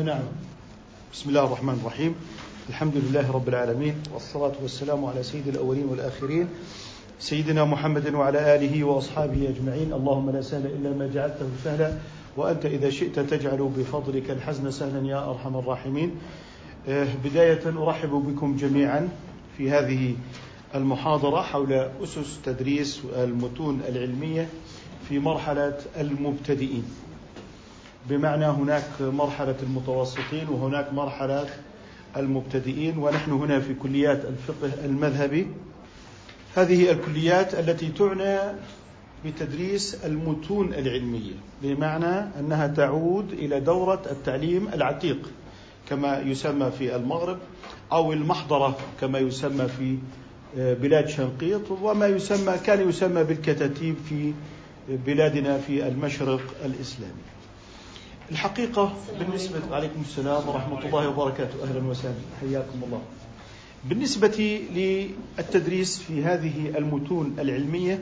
نعم. بسم الله الرحمن الرحيم. الحمد لله رب العالمين والصلاة والسلام على سيد الأولين والآخرين سيدنا محمد وعلى آله وأصحابه أجمعين. اللهم لا سهل إلا ما جعلته سهلا وأنت إذا شئت تجعل بفضلك الحزن سهلا يا أرحم الراحمين. آه، بداية أرحب بكم جميعا في هذه المحاضرة حول أسس تدريس المتون العلمية في مرحلة المبتدئين. بمعنى هناك مرحلة المتوسطين وهناك مرحلة المبتدئين ونحن هنا في كليات الفقه المذهبي. هذه الكليات التي تعنى بتدريس المتون العلمية بمعنى أنها تعود إلى دورة التعليم العتيق كما يسمى في المغرب أو المحضرة كما يسمى في بلاد شنقيط وما يسمى كان يسمى بالكتاتيب في بلادنا في المشرق الإسلامي. الحقيقة بالنسبة عليكم السلام ورحمة الله وبركاته. أهلا وسهلا. حياكم الله. بالنسبة للتدريس في هذه المتون العلمية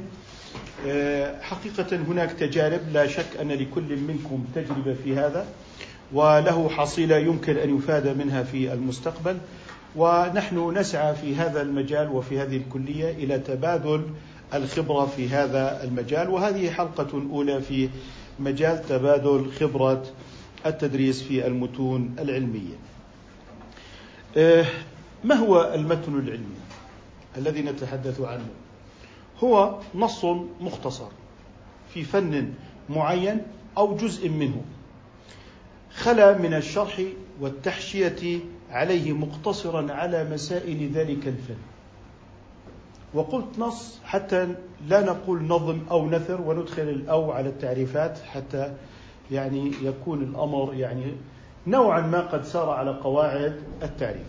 آه، حقيقة هناك تجارب لا شك أن لكل منكم تجربة في هذا وله حصيلة يمكن أن يفاد منها في المستقبل. ونحن نسعى في هذا المجال وفي هذه الكلية إلى تبادل الخبرة في هذا المجال. وهذه حلقة أولى في مجال تبادل خبرة التدريس في المتون العلمية. آه، ما هو المتن العلمي الذي نتحدث عنه؟ هو نص مختصر في فن معين أو جزء منه خلا من الشرح والتحشية عليه مقتصرا على مسائل ذلك الفن وقلت نص حتى لا نقول نظم أو نثر وندخل الأو على التعريفات حتى يعني يكون الأمر يعني نوعا ما قد سار على قواعد التعريف.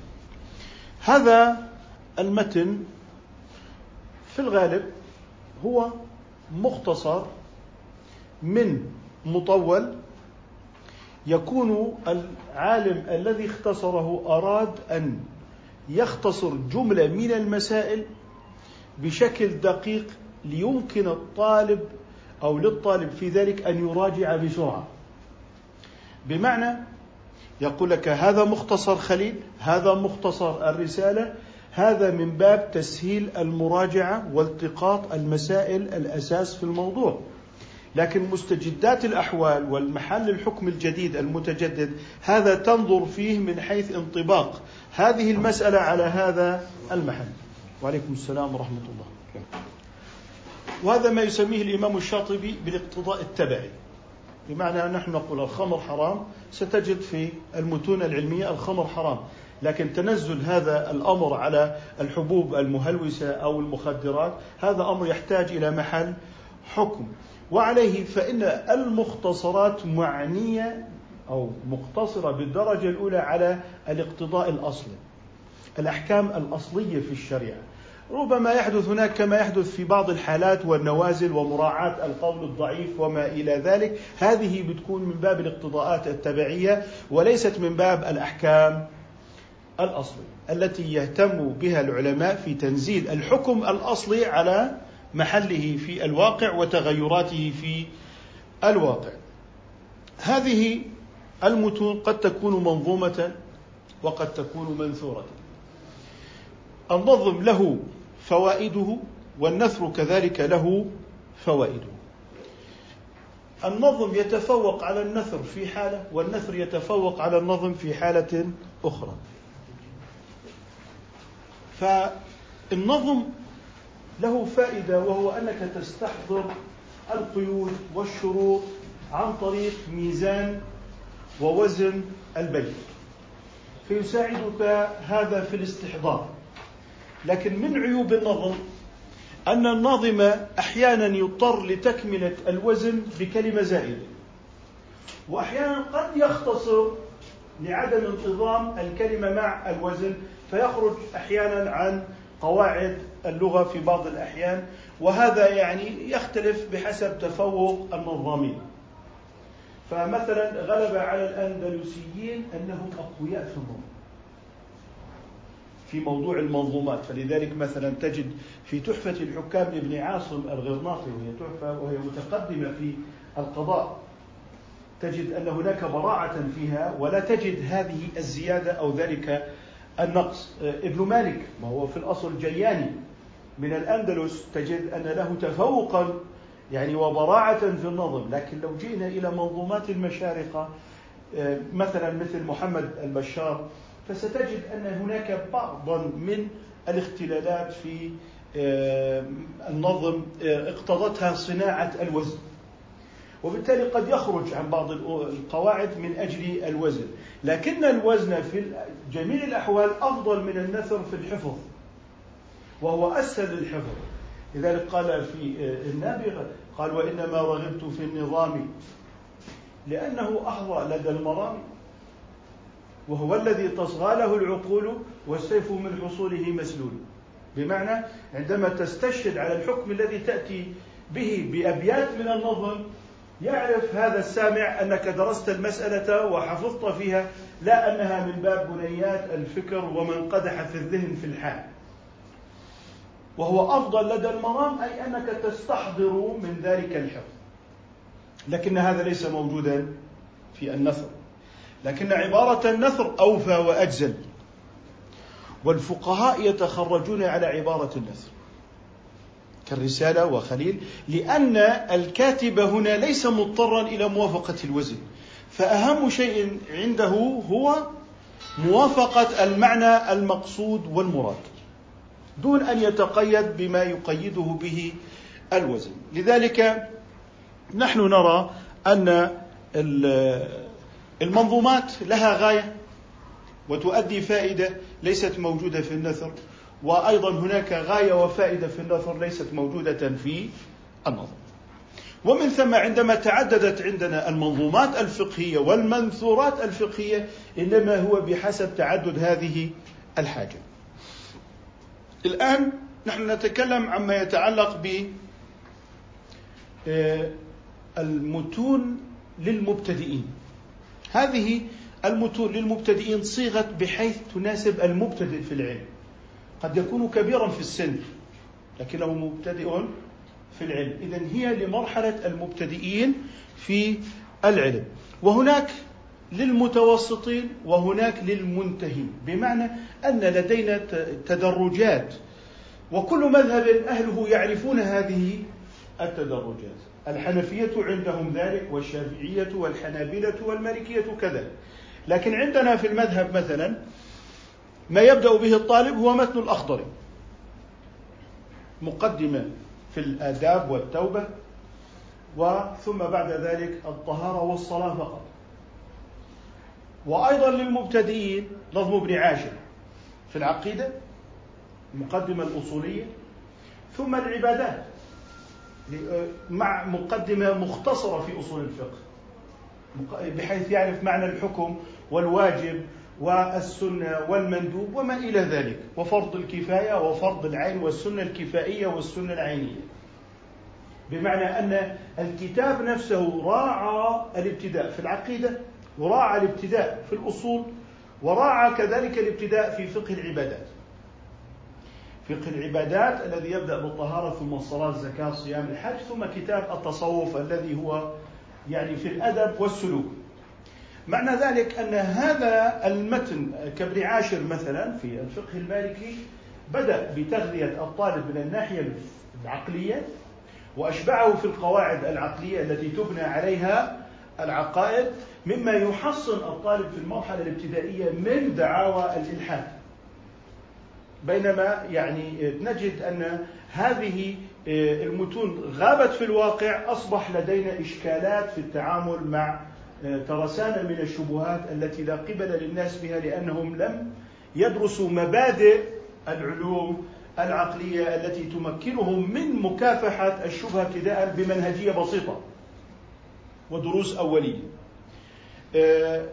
هذا المتن في الغالب هو مختصر من مطول يكون العالم الذي اختصره أراد أن يختصر جملة من المسائل بشكل دقيق ليمكن الطالب أو للطالب في ذلك أن يراجع بسرعة. بمعنى يقول لك هذا مختصر خليل، هذا مختصر الرسالة، هذا من باب تسهيل المراجعة والتقاط المسائل الأساس في الموضوع. لكن مستجدات الأحوال والمحل الحكم الجديد المتجدد هذا تنظر فيه من حيث انطباق هذه المسألة على هذا المحل. وعليكم السلام ورحمة الله. وهذا ما يسميه الإمام الشاطبي بالاقتضاء التبعي. بمعنى نحن نقول الخمر حرام ستجد في المتون العلمية الخمر حرام. لكن تنزل هذا الأمر على الحبوب المهلوسة أو المخدرات هذا أمر يحتاج إلى محل حكم. وعليه فإن المختصرات معنية أو مقتصرة بالدرجة الأولى على الاقتضاء الأصلي. الأحكام الأصلية في الشريعة. ربما يحدث هناك كما يحدث في بعض الحالات والنوازل ومراعاة القول الضعيف وما إلى ذلك. هذه بتكون من باب الاقتضاءات التبعية وليست من باب الأحكام الأصلية التي يهتم بها العلماء في تنزيل الحكم الأصلي على محله في الواقع وتغيراته في الواقع. هذه المتون قد تكون منظومة وقد تكون منثورة. النظم له فوائده والنثر كذلك له فوائده. النظم يتفوق على النثر في حالة والنثر يتفوق على النظم في حالة أخرى. فالنظم له فائدة وهو أنك تستحضر القيود والشروط عن طريق ميزان ووزن البيت فيساعدك هذا في الاستحضار. لكن من عيوب النظم؟ أن الناظم أحيانا يضطر لتكملة الوزن بكلمة زائدة. وأحيانا قد يختصر لعدم انتظام الكلمة مع الوزن فيخرج أحيانا عن قواعد اللغة في بعض الأحيان وهذا يعني يختلف بحسب تفوق النظامين. فمثلا غلب على الأندلسيين أنهم أقوياء في النظم. في موضوع المنظومات. فلذلك مثلا تجد في تحفة الحكام لابن عاصم الغرناطي وهي تحفة وهي متقدمة في القضاء تجد أن هناك براعة فيها ولا تجد هذه الزيادة أو ذلك النقص. ابن مالك ما هو في الأصل جياني من الأندلس تجد أن له تفوقا يعني وبراعة في النظم. لكن لو جئنا إلى منظومات المشارقة مثلا مثل محمد البشار فستجد أن هناك بعضا من الاختلالات في آه، النظم آه، اقتضتها صناعة الوزن. وبالتالي قد يخرج عن بعض القواعد من أجل الوزن. لكن الوزن في جميع الأحوال أفضل من النثر في الحفظ وهو أسهل للحفظ. لذلك قال في آه، النابغة قال وإنما رغبت في النظام لأنه أحظى لدى المرام وهو الذي تصغى له العقول والسيف من حصوله مسلول. بمعنى عندما تستشهد على الحكم الذي تأتي به بأبيات من النظم يعرف هذا السامع أنك درست المسألة وحفظت فيها لا أنها من باب بنيات الفكر ومن قدح في الذهن في الحال. وهو أفضل لدى المرام أي أنك تستحضر من ذلك الحفظ. لكن هذا ليس موجودا في النثر. لكن عبارة النثر أوفى وأجزل. والفقهاء يتخرجون على عبارة النثر. كالرسالة وخليل لأن الكاتب هنا ليس مضطرا إلى موافقة الوزن. فأهم شيء عنده هو موافقة المعنى المقصود والمراد دون أن يتقيد بما يقيده به الوزن. لذلك نحن نرى أن المنظومات لها غاية وتؤدي فائدة ليست موجودة في النثر وأيضا هناك غاية وفائدة في النثر ليست موجودة في النظم ومن ثم عندما تعددت عندنا المنظومات الفقهية والمنثورات الفقهية إنما هو بحسب تعدد هذه الحاجة. الآن نحن نتكلم عما يتعلق ب آه، المتون للمبتدئين. هذه المتون للمبتدئين صيغت بحيث تناسب المبتدئ في العلم. قد يكون كبيرا في السن لكنه مبتدئ في العلم. إذا هي لمرحلة المبتدئين في العلم. وهناك للمتوسطين وهناك للمنتهين. بمعنى أن لدينا تدرجات وكل مذهب أهله يعرفون هذه التدرجات. الحنفية عندهم ذلك والشافعية والحنابلة والمالكية كذلك لكن عندنا في المذهب مثلا ما يبدأ به الطالب هو متن الأخضر. مقدمة في الآداب والتوبة وثم بعد ذلك الطهارة والصلاة فقط. وأيضا للمبتدئين نظم ابن عاشر في العقيدة المقدمة الأصولية ثم العبادات. مع مقدمة مختصرة في أصول الفقه. بحيث يعرف معنى الحكم والواجب والسنة والمندوب وما إلى ذلك. وفرض الكفاية وفرض العين والسنة الكفائية والسنة العينية. بمعنى أن الكتاب نفسه راعى الابتداء في العقيدة وراعى الابتداء في الأصول وراعى كذلك الابتداء في فقه العبادات. فقه العبادات الذي يبدأ بالطهارة ثم الصلاة الزكاة الصيام الحج ثم كتاب التصوف الذي هو يعني في الأدب والسلوك. معنى ذلك أن هذا المتن كابن عاشر مثلا في الفقه المالكي بدأ بتغذية الطالب من الناحية العقلية وأشبعه في القواعد العقلية التي تبنى عليها العقائد مما يحصن الطالب في المرحلة الابتدائية من دعاوى الإلحاد. بينما يعني نجد أن هذه آه، المتون غابت في الواقع أصبح لدينا إشكالات في التعامل مع آه، ترسانة من الشبهات التي لا قبل للناس بها لأنهم لم يدرسوا مبادئ العلوم العقلية التي تمكنهم من مكافحة الشبهة ابتداء بمنهجية بسيطة ودروس أولية. آه،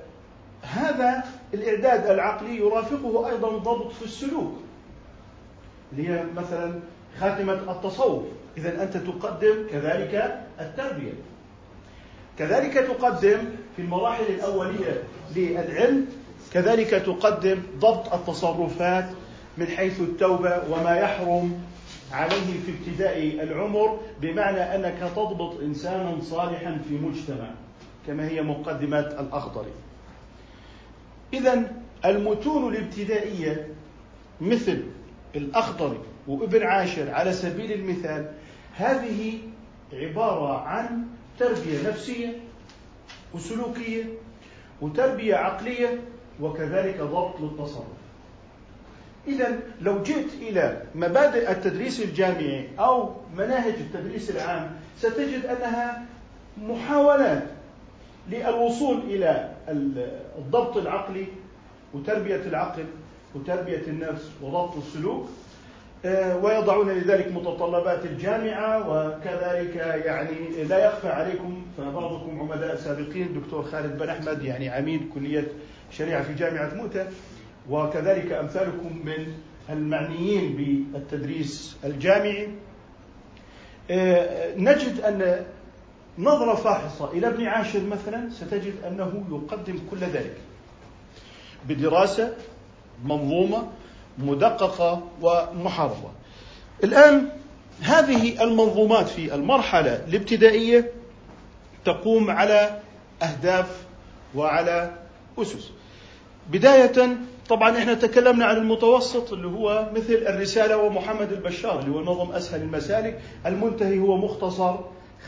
هذا الإعداد العقلي يرافقه أيضا ضبط في السلوك اللي هي مثلا خاتمة التصوف. إذا أنت تقدم كذلك التربية. كذلك تقدم في المراحل الأولية للعلم كذلك تقدم ضبط التصرفات من حيث التوبة وما يحرم عليه في ابتداء العمر بمعنى أنك تضبط إنسانا صالحا في مجتمع كما هي مقدمات الأخضري. إذا المتون الابتدائية مثل الأخضري وإبن عاشر على سبيل المثال هذه عبارة عن تربية نفسية وسلوكية وتربية عقلية وكذلك ضبط للتصرف. إذا لو جئت إلى مبادئ التدريس الجامعي أو مناهج التدريس العام ستجد أنها محاولات للوصول إلى الضبط العقلي وتربية العقل وتربية النفس وضبط السلوك آه، ويضعون لذلك متطلبات الجامعة وكذلك يعني لا يخفى عليكم فبعضكم عمداء سابقين الدكتور خالد بن أحمد يعني عميد كلية شريعة في جامعة مؤتة وكذلك أمثالكم من المعنيين بالتدريس الجامعي. آه، نجد أن نظرة فاحصة إلى ابن عاشر مثلا ستجد أنه يقدم كل ذلك بدراسة منظومة مدققة ومحررة. الآن هذه المنظومات في المرحلة الابتدائية تقوم على أهداف وعلى أسس. بداية طبعا إحنا تكلمنا عن المتوسط اللي هو مثل الرسالة ومحمد البشار اللي هو نظم أسهل المسالك. المنتهي هو مختصر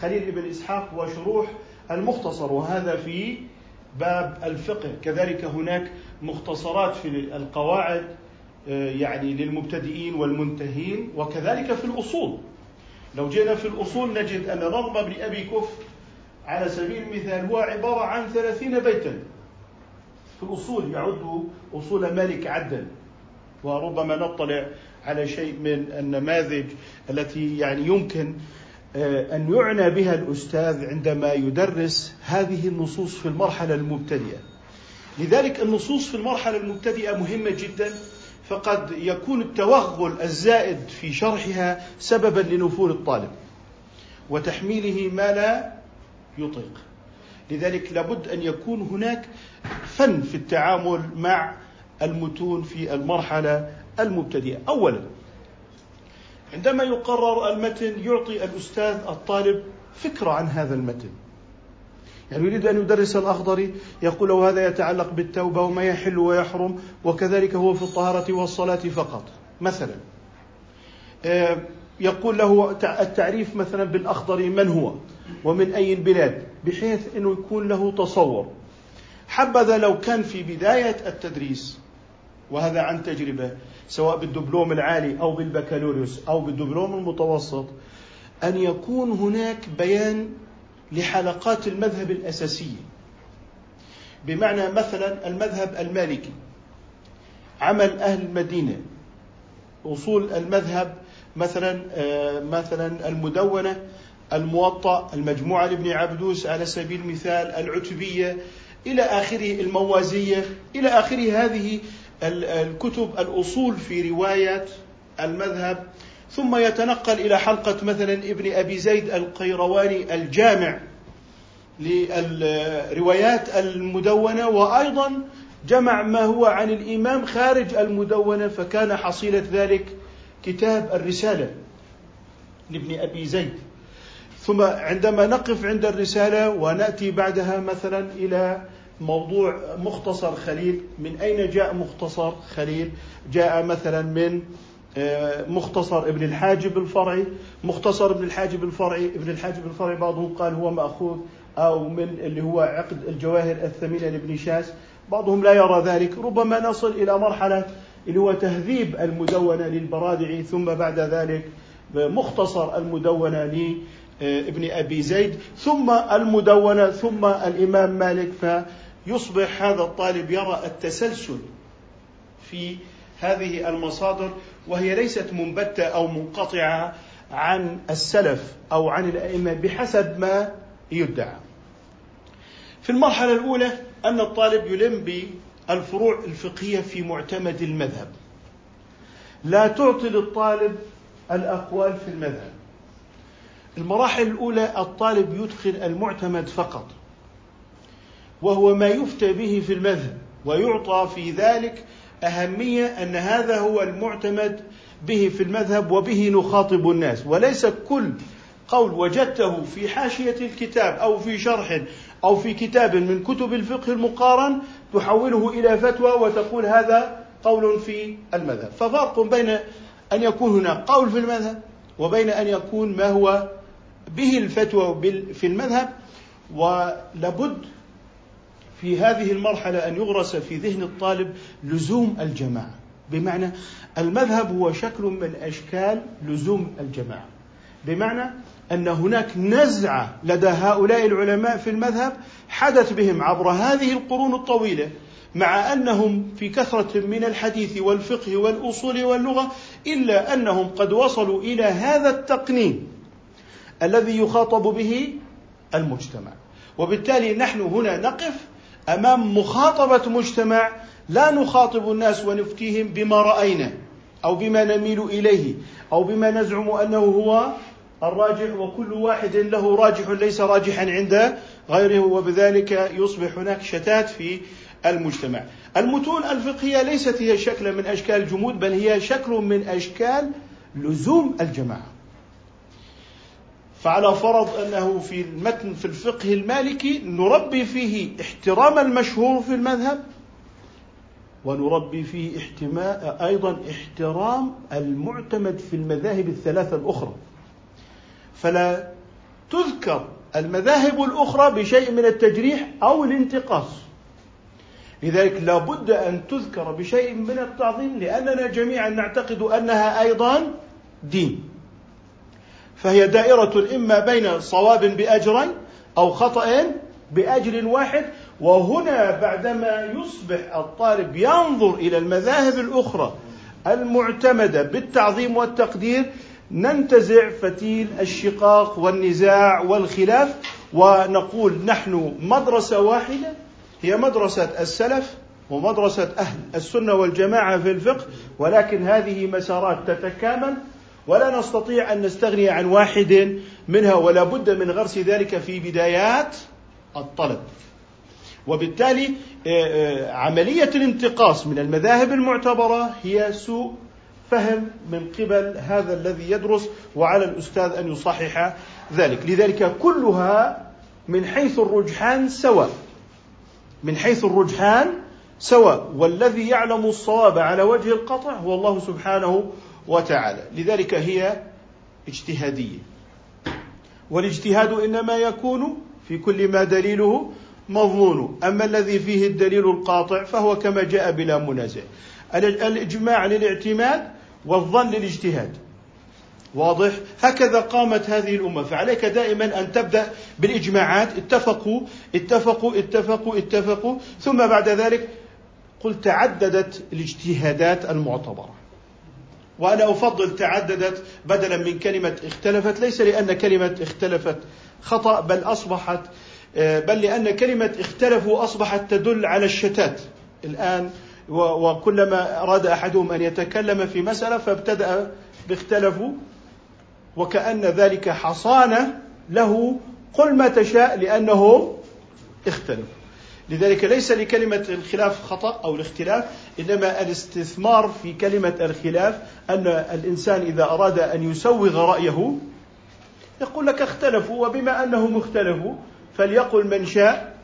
خليل بن إسحاق وشروح المختصر وهذا في باب الفقه. كذلك هناك مختصرات في القواعد آه، يعني للمبتدئين والمنتهين وكذلك في الأصول. لو جينا في الأصول نجد أن نظم ابن أبي كف على سبيل المثال هو عبارة عن ثلاثين بيتا. في الأصول يعد أصول مالك عدا. وربما نطلع على شيء من النماذج التي يعني يمكن أن يعنى بها الأستاذ عندما يدرس هذه النصوص في المرحلة المبتدئة. لذلك النصوص في المرحلة المبتدئة مهمة جدا فقد يكون التوغل الزائد في شرحها سببا لنفور الطالب وتحميله ما لا يطيق. لذلك لابد أن يكون هناك فن في التعامل مع المتون في المرحلة المبتدئة. اولا عندما يقرر المتن يعطي الأستاذ الطالب فكرة عن هذا المتن. يعني يريد أن يدرس الأخضري يقول له هذا يتعلق بالتوبة وما يحل ويحرم وكذلك هو في الطهارة والصلاة فقط مثلا. آه، يقول له التعريف مثلا بالأخضري من هو؟ ومن أي البلاد؟ بحيث أنه يكون له تصور. حبذا لو كان في بداية التدريس وهذا عن تجربة سواء بالدبلوم العالي أو بالبكالوريوس أو بالدبلوم المتوسط أن يكون هناك بيان لحلقات المذهب الأساسية. بمعنى مثلا المذهب المالكي. عمل أهل المدينة. أصول المذهب مثلا آه، مثلا المدونة الموطأ المجموعة لابن عبدوس على سبيل المثال العتبية إلى آخره الموازية إلى آخره هذه الكتب الأصول في رواية المذهب ثم يتنقل إلى حلقة مثلا ابن أبي زيد القيرواني الجامع للروايات المدونة وأيضا جمع ما هو عن الإمام خارج المدونة فكان حصيلة ذلك كتاب الرسالة لابن أبي زيد. ثم عندما نقف عند الرسالة ونأتي بعدها مثلا إلى موضوع مختصر خليل. من أين جاء مختصر خليل؟ جاء مثلا من آه، مختصر ابن الحاجب الفرعي. مختصر ابن الحاجب الفرعي ابن الحاجب الفرعي بعضهم قال هو مأخوذ أو من اللي هو عقد الجواهر الثمينة لابن شاس. بعضهم لا يرى ذلك. ربما نصل إلى مرحلة اللي هو تهذيب المدونة للبرادعي ثم بعد ذلك مختصر المدونة لابن أبي زيد ثم المدونة ثم الإمام مالك. فيصبح هذا الطالب يرى التسلسل في هذه المصادر وهي ليست منبتة أو منقطعة عن السلف أو عن الأئمة بحسب ما يدعى. في المرحلة الأولى أن الطالب يلم بالفروع الفقهية في معتمد المذهب. لا تعطي للطالب الأقوال في المذهب. المراحل الأولى الطالب يدخل المعتمد فقط. وهو ما يفتى به في المذهب ويعطى في ذلك أهمية أن هذا هو المعتمد به في المذهب وبه نخاطب الناس. وليس كل قول وجدته في حاشية الكتاب أو في شرح أو في كتاب من كتب الفقه المقارن تحوله إلى فتوى وتقول هذا قول في المذهب. ففرق بين أن يكون هناك قول في المذهب وبين أن يكون ما هو به الفتوى في المذهب ولابد في هذه المرحلة أن يغرس في ذهن الطالب لزوم الجماعة. بمعنى المذهب هو شكل من أشكال لزوم الجماعة. بمعنى أن هناك نزعة لدى هؤلاء العلماء في المذهب حدث بهم عبر هذه القرون الطويلة مع أنهم في كثرة من الحديث والفقه والأصول واللغة إلا أنهم قد وصلوا إلى هذا التقنين الذي يخاطب به المجتمع. وبالتالي نحن هنا نقف أمام مخاطبة مجتمع لا نخاطب الناس ونفتيهم بما رأينا أو بما نميل إليه أو بما نزعم أنه هو الراجح وكل واحد له راجح ليس راجحا عند غيره وبذلك يصبح هناك شتات في المجتمع. المتون الفقهية ليست هي شكل من أشكال الجمود بل هي شكل من أشكال لزوم الجماعة. فعلى فرض أنه في المتن في الفقه المالكي نربي فيه احترام المشهور في المذهب ونربي فيه احتماء أيضا احترام المعتمد في المذاهب الثلاثة الأخرى. فلا تذكر المذاهب الأخرى بشيء من التجريح أو الانتقاص. لذلك لا بد أن تذكر بشيء من التعظيم لأننا جميعا نعتقد أنها أيضا دين. فهي دائرة إما بين صواب بأجرين أو خطأ بأجر واحد وهنا بعدما يصبح الطالب ينظر إلى المذاهب الأخرى المعتمدة بالتعظيم والتقدير ننتزع فتيل الشقاق والنزاع والخلاف ونقول نحن مدرسة واحدة هي مدرسة السلف ومدرسة أهل السنة والجماعة في الفقه ولكن هذه مسارات تتكامل ولا نستطيع أن نستغني عن واحد منها ولا بد من غرس ذلك في بدايات الطلب. وبالتالي آه، آه، عملية الانتقاص من المذاهب المعتبرة هي سوء فهم من قبل هذا الذي يدرس وعلى الأستاذ أن يصحح ذلك. لذلك كلها من حيث الرجحان سواء. من حيث الرجحان سواء. والذي يعلم الصواب على وجه القطع هو الله سبحانه وتعالى. لذلك هي اجتهادية. والاجتهاد إنما يكون في كل ما دليله مضمون أما الذي فيه الدليل القاطع فهو كما جاء بلا منازع. الإجماع للاعتماد والظن للاجتهاد. واضح؟ هكذا قامت هذه الأمة. فعليك دائما أن تبدأ بالإجماعات. اتفقوا اتفقوا اتفقوا اتفقوا. ثم بعد ذلك قل تعددت الاجتهادات المعتبرة. وأنا أفضل تعددت بدلا من كلمة اختلفت ليس لأن كلمة اختلفت خطأ بل أصبحت بل لأن كلمة اختلفوا أصبحت تدل على الشتات. الآن وكلما أراد أحدهم أن يتكلم في مسألة فابتدأ باختلفوا وكأن ذلك حصانة له قل ما تشاء لأنه اختلفوا لذلك ليس لكلمة الخلاف خطأ أو الاختلاف إنما الاستثمار في كلمة الخلاف أن الإنسان إذا أراد أن يسوغ رأيه يقول لك اختلفوا وبما أنهم اختلفوا فليقل من شاء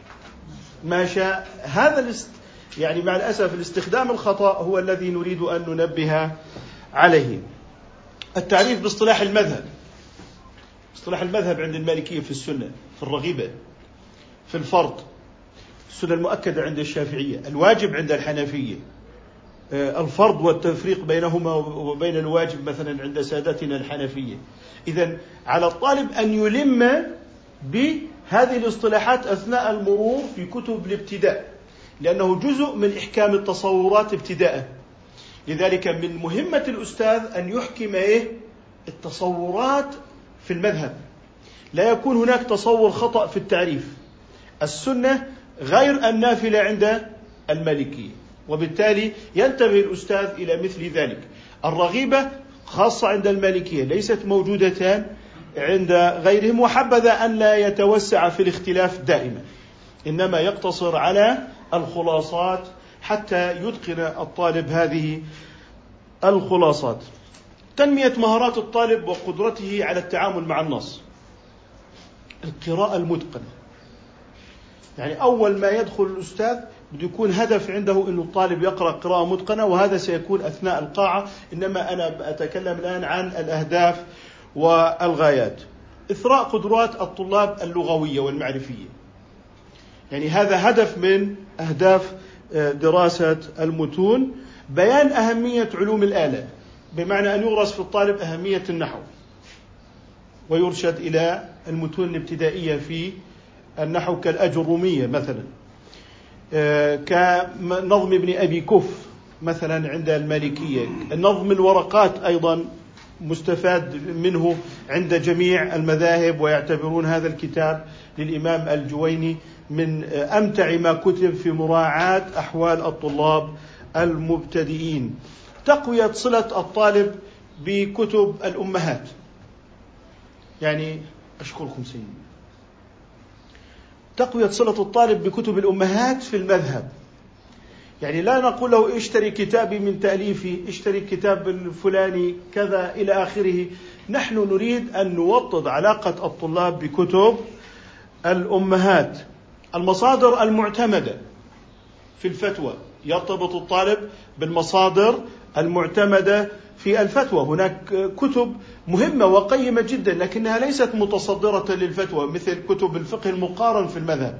ما شاء. هذا الاست... يعني مع الأسف الاستخدام الخطأ هو الذي نريد أن ننبه عليه. التعريف باصطلاح المذهب. اصطلاح المذهب عند المالكية في السنة في الرغيبة في الفرض. السنة المؤكدة عند الشافعية الواجب عند الحنفية. آه، الفرض والتفريق بينهما وبين الواجب مثلا عند سادتنا الحنفية. إذا على الطالب أن يلم بهذه الاصطلاحات أثناء المرور في كتب الابتداء لأنه جزء من إحكام التصورات ابتداء. لذلك من مهمة الأستاذ أن يحكم إيه؟ التصورات في المذهب. لا يكون هناك تصور خطأ في التعريف. السنة غير النافلة عند المالكية. وبالتالي ينتبه الأستاذ إلى مثل ذلك. الرغيبة خاصة عند المالكية ليست موجودة عند غيرهم وحبذا أن لا يتوسع في الاختلاف دائما. إنما يقتصر على الخلاصات حتى يتقن الطالب هذه الخلاصات. تنمية مهارات الطالب وقدرته على التعامل مع النص. القراءة المتقنة. يعني أول ما يدخل الأستاذ بده يكون هدف عنده أنه الطالب يقرأ قراءة متقنة وهذا سيكون أثناء القاعة. إنما أنا أتكلم الآن عن الأهداف والغايات. إثراء قدرات الطلاب اللغوية والمعرفية. يعني هذا هدف من أهداف آه، دراسة المتون. بيان أهمية علوم الآلة. بمعنى أن يغرس في الطالب أهمية النحو. ويرشد إلى المتون الابتدائية في النحو كالأجرومية مثلا. آه، كنظم ابن أبي كف مثلا عند المالكية. نظم الورقات أيضا مستفاد منه عند جميع المذاهب ويعتبرون هذا الكتاب للإمام الجويني من أمتع ما كتب في مراعاة أحوال الطلاب المبتدئين. تقوية صلة الطالب بكتب الأمهات. يعني أشكركم سيدي. تقوية صلة الطالب بكتب الأمهات في المذهب. يعني لا نقول له اشتري كتابي من تأليفي اشتري كتاب الفلاني كذا إلى آخره. نحن نريد أن نوطد علاقة الطلاب بكتب الأمهات. المصادر المعتمدة في الفتوى يرتبط الطالب بالمصادر المعتمدة في الفتوى. هناك كتب مهمة وقيمة جدا لكنها ليست متصدرة للفتوى مثل كتب الفقه المقارن في المذهب.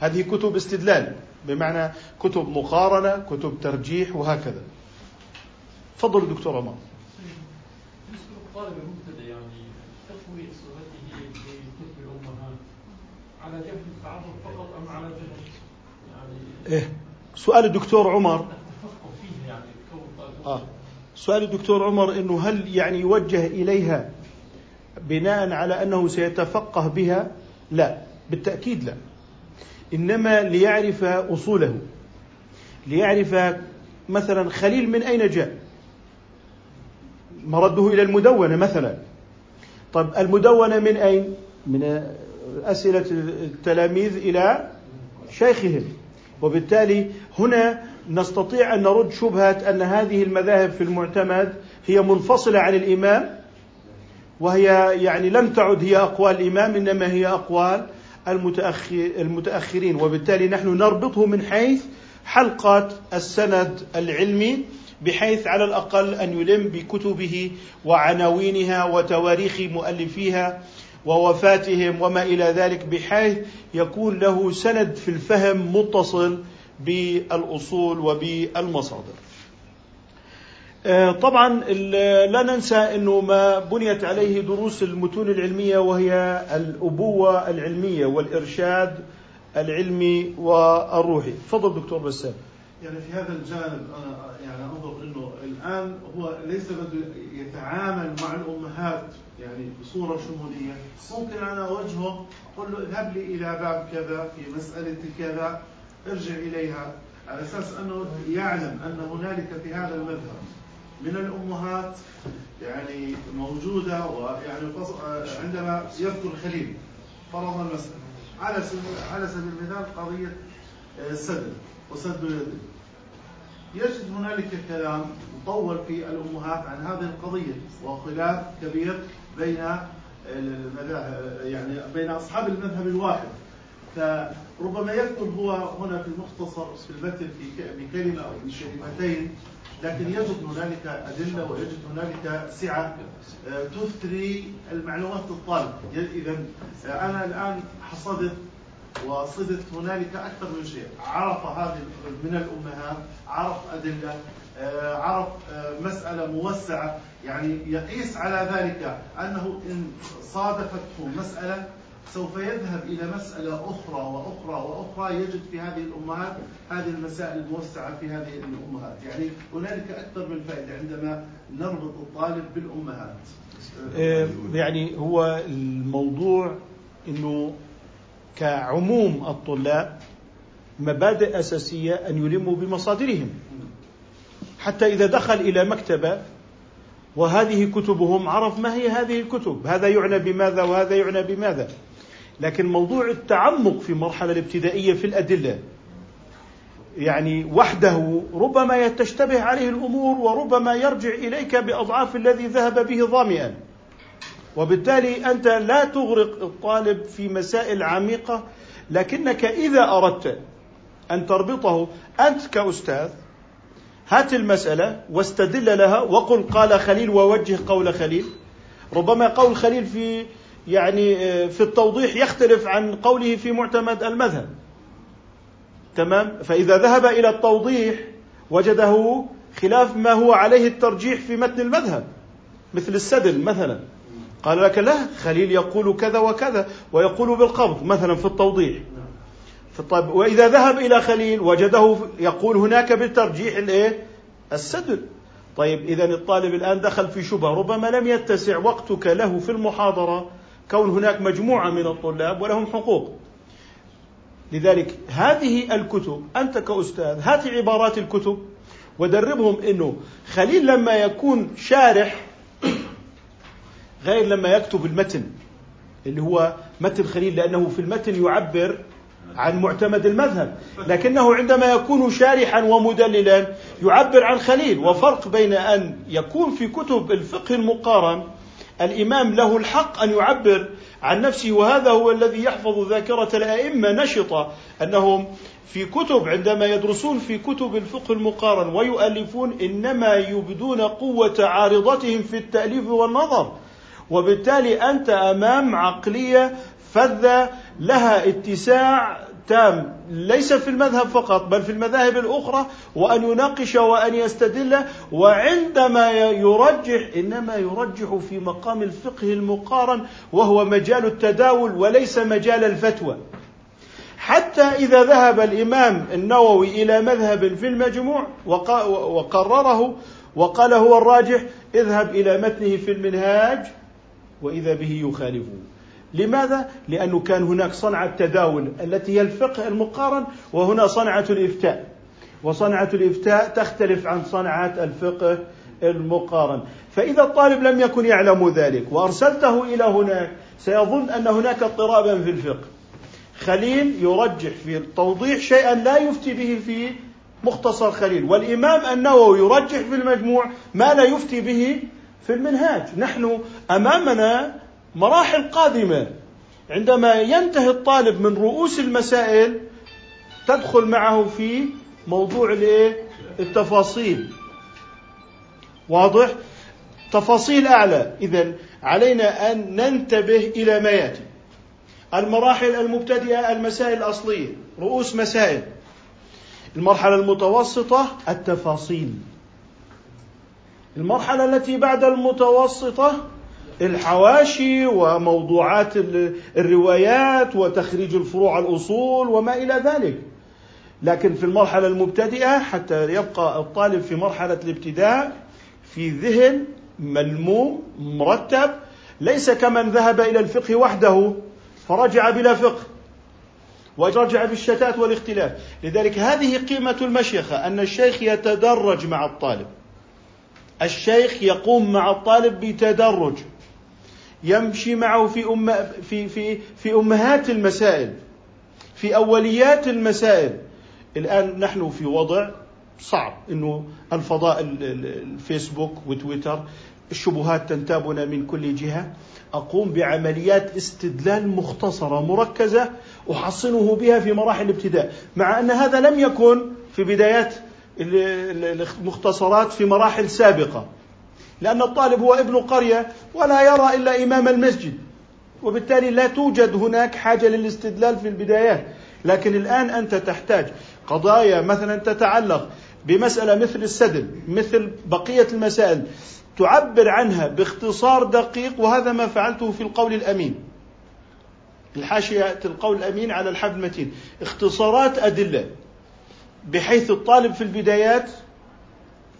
هذه كتب استدلال بمعنى كتب مقارنة كتب ترجيح وهكذا. تفضل دكتور عمر. يعني على جهة التعرف فقط أم على جهة يعني إيه سؤال الدكتور عمر. التفقه فيه يعني آه. سؤال الدكتور عمر إنه هل يعني يوجه إليها بناء على أنه سيتفقه بها؟ لا بالتأكيد لا. إنما ليعرف أصوله. ليعرف مثلا خليل من أين جاء؟ مرده إلى المدونة مثلا. طب المدونة من أين؟ من أسئلة التلاميذ إلى شيخهم. وبالتالي هنا نستطيع أن نرد شبهة أن هذه المذاهب في المعتمد هي منفصلة عن الإمام وهي يعني لم تعد هي أقوال الإمام إنما هي أقوال المتأخر المتأخرين. وبالتالي نحن نربطه من حيث حلقة السند العلمي بحيث على الأقل أن يلم بكتبه وعناوينها وتواريخ مؤلفيها ووفاتهم وما إلى ذلك بحيث يكون له سند في الفهم متصل بالأصول وبالمصادر. آه، طبعا لا ننسى إنه ما بنيت عليه دروس المتون العلمية وهي الأبوة العلمية والإرشاد العلمي والروحي. تفضل دكتور بسام. يعني في هذا الجانب أنا يعني أنظر إنه الآن هو ليس بده يتعامل مع الأمهات يعني بصورة شمولية، ممكن أنا أوجهه أقول له اذهب لي إلى باب كذا في مسألة كذا ارجع إليها على أساس أنه يعلم أن هنالك في هذا المذهب من الأمهات يعني موجودة ويعني عندما يذكر خليل فرض المساله على سبيل على سبيل المثال قضية السد وسد يده يجد هنالك كلام مطول في الأمهات عن هذه القضية وخلاف كبير بين يعني بين أصحاب المذهب الواحد. فربما يكتب هو هنا في المختصر في المتن في بكلمه أو بكلمتين لكن يجد هنالك أدلة ويجد هنالك سعة آه، تثري المعلومات للطالب إذا أنا الآن حصدت وصدت هنالك أكثر من شيء. عرف هذه من الأمهات عرف أدلة آه، عرف آه، مسألة موسعة. يعني يقيس على ذلك أنه إن صادفته مسألة سوف يذهب إلى مسألة أخرى وأخرى وأخرى يجد في هذه الأمهات هذه المسائل الموسعة في هذه الأمهات، يعني هنالك أكثر من فائدة عندما نربط الطالب بالأمهات. آه، يعني هو الموضوع إنه كعموم الطلاب مبادئ أساسية أن يلموا بمصادرهم. حتى إذا دخل إلى مكتبة وهذه كتبهم عرف ما هي هذه الكتب هذا يعنى بماذا وهذا يعنى بماذا لكن موضوع التعمق في المرحلة الابتدائية في الأدلة يعني وحده ربما تشتبه عليه الأمور وربما يرجع إليك بأضعاف الذي ذهب به ظامئا. وبالتالي أنت لا تغرق الطالب في مسائل عميقة لكنك إذا أردت أن تربطه أنت كأستاذ هات المسألة واستدل لها وقل قال خليل ووجه قول خليل. ربما قول خليل في يعني آه، في التوضيح يختلف عن قوله في معتمد المذهب. تمام؟ فإذا ذهب إلى التوضيح وجده خلاف ما هو عليه الترجيح في متن المذهب مثل السدل مثلا. قال لك لا خليل يقول كذا وكذا ويقول بالقبض مثلا في التوضيح. طيب وإذا ذهب إلى خليل وجده يقول هناك بالترجيح الإيه؟ السدل. طيب اذا الطالب الآن دخل في شبهة ربما لم يتسع وقتك له في المحاضرة. كون هناك مجموعة من الطلاب ولهم حقوق. لذلك هذه الكتب أنت كأستاذ هات عبارات الكتب ودربهم إنه خليل لما يكون شارح غير لما يكتب المتن اللي هو متن خليل لأنه في المتن يعبر عن معتمد المذهب لكنه عندما يكون شارحا ومدللا يعبر عن خليل وفرق بين أن يكون في كتب الفقه المقارن الإمام له الحق أن يعبر عن نفسه وهذا هو الذي يحفظ ذاكرة الأئمة نشطة أنهم في كتب عندما يدرسون في كتب الفقه المقارن ويؤلفون إنما يبدون قوة عارضتهم في التأليف والنظر وبالتالي أنت أمام عقلية فذة لها اتساع تام ليس في المذهب فقط بل في المذاهب الأخرى وأن يناقش وأن يستدل. وعندما يرجح إنما يرجح في مقام الفقه المقارن وهو مجال التداول وليس مجال الفتوى. حتى إذا ذهب الإمام النووي إلى مذهب في المجموع وقرره وقال هو الراجح اذهب إلى متنه في المنهاج وإذا به يخالفه. لماذا؟ لأنه كان هناك صنعة تداول التي هي الفقه المقارن وهنا صنعة الإفتاء. وصنعة الإفتاء تختلف عن صنعة الفقه المقارن. فإذا الطالب لم يكن يعلم ذلك وأرسلته إلى هناك سيظن أن هناك اضطرابا في الفقه. خليل يرجح في التوضيح شيئا لا يفتي به في مختصر خليل. والإمام النووي يرجح في المجموع ما لا يفتي به في المنهاج. نحن أمامنا مراحل قادمة. عندما ينتهي الطالب من رؤوس المسائل تدخل معه في موضوع التفاصيل. واضح؟ تفاصيل أعلى. اذا علينا أن ننتبه إلى ما يأتي. المراحل المبتدئة المسائل الأصلية رؤوس مسائل. المرحلة المتوسطة التفاصيل. المرحلة التي بعد المتوسطة الحواشي وموضوعات الروايات وتخريج الفروع الأصول وما إلى ذلك. لكن في المرحلة المبتدئة حتى يبقى الطالب في مرحلة الابتداء في ذهن ملموم مرتب ليس كمن ذهب إلى الفقه وحده فرجع بلا فقه ورجع بالشتات والاختلاف. لذلك هذه قيمة المشيخة أن الشيخ يتدرج مع الطالب. الشيخ يقوم مع الطالب بتدرج. يمشي معه في أم في في في أمهات المسائل في أوليات المسائل. الآن نحن في وضع صعب إنه الفضاء الفيسبوك وتويتر الشبهات تنتابنا من كل جهة. أقوم بعمليات استدلال مختصرة مركزة أحصنه بها في مراحل الابتداء مع أن هذا لم يكن في بدايات المختصرات في مراحل سابقة. لأن الطالب هو ابن قرية ولا يرى إلا إمام المسجد. وبالتالي لا توجد هناك حاجة للاستدلال في البدايات لكن الآن أنت تحتاج قضايا مثلا تتعلق بمسألة مثل السدل مثل بقية المسائل تعبر عنها باختصار دقيق وهذا ما فعلته في القول الأمين. الحاشية القول الأمين على الحبل المتين. اختصارات أدلة. بحيث الطالب في البدايات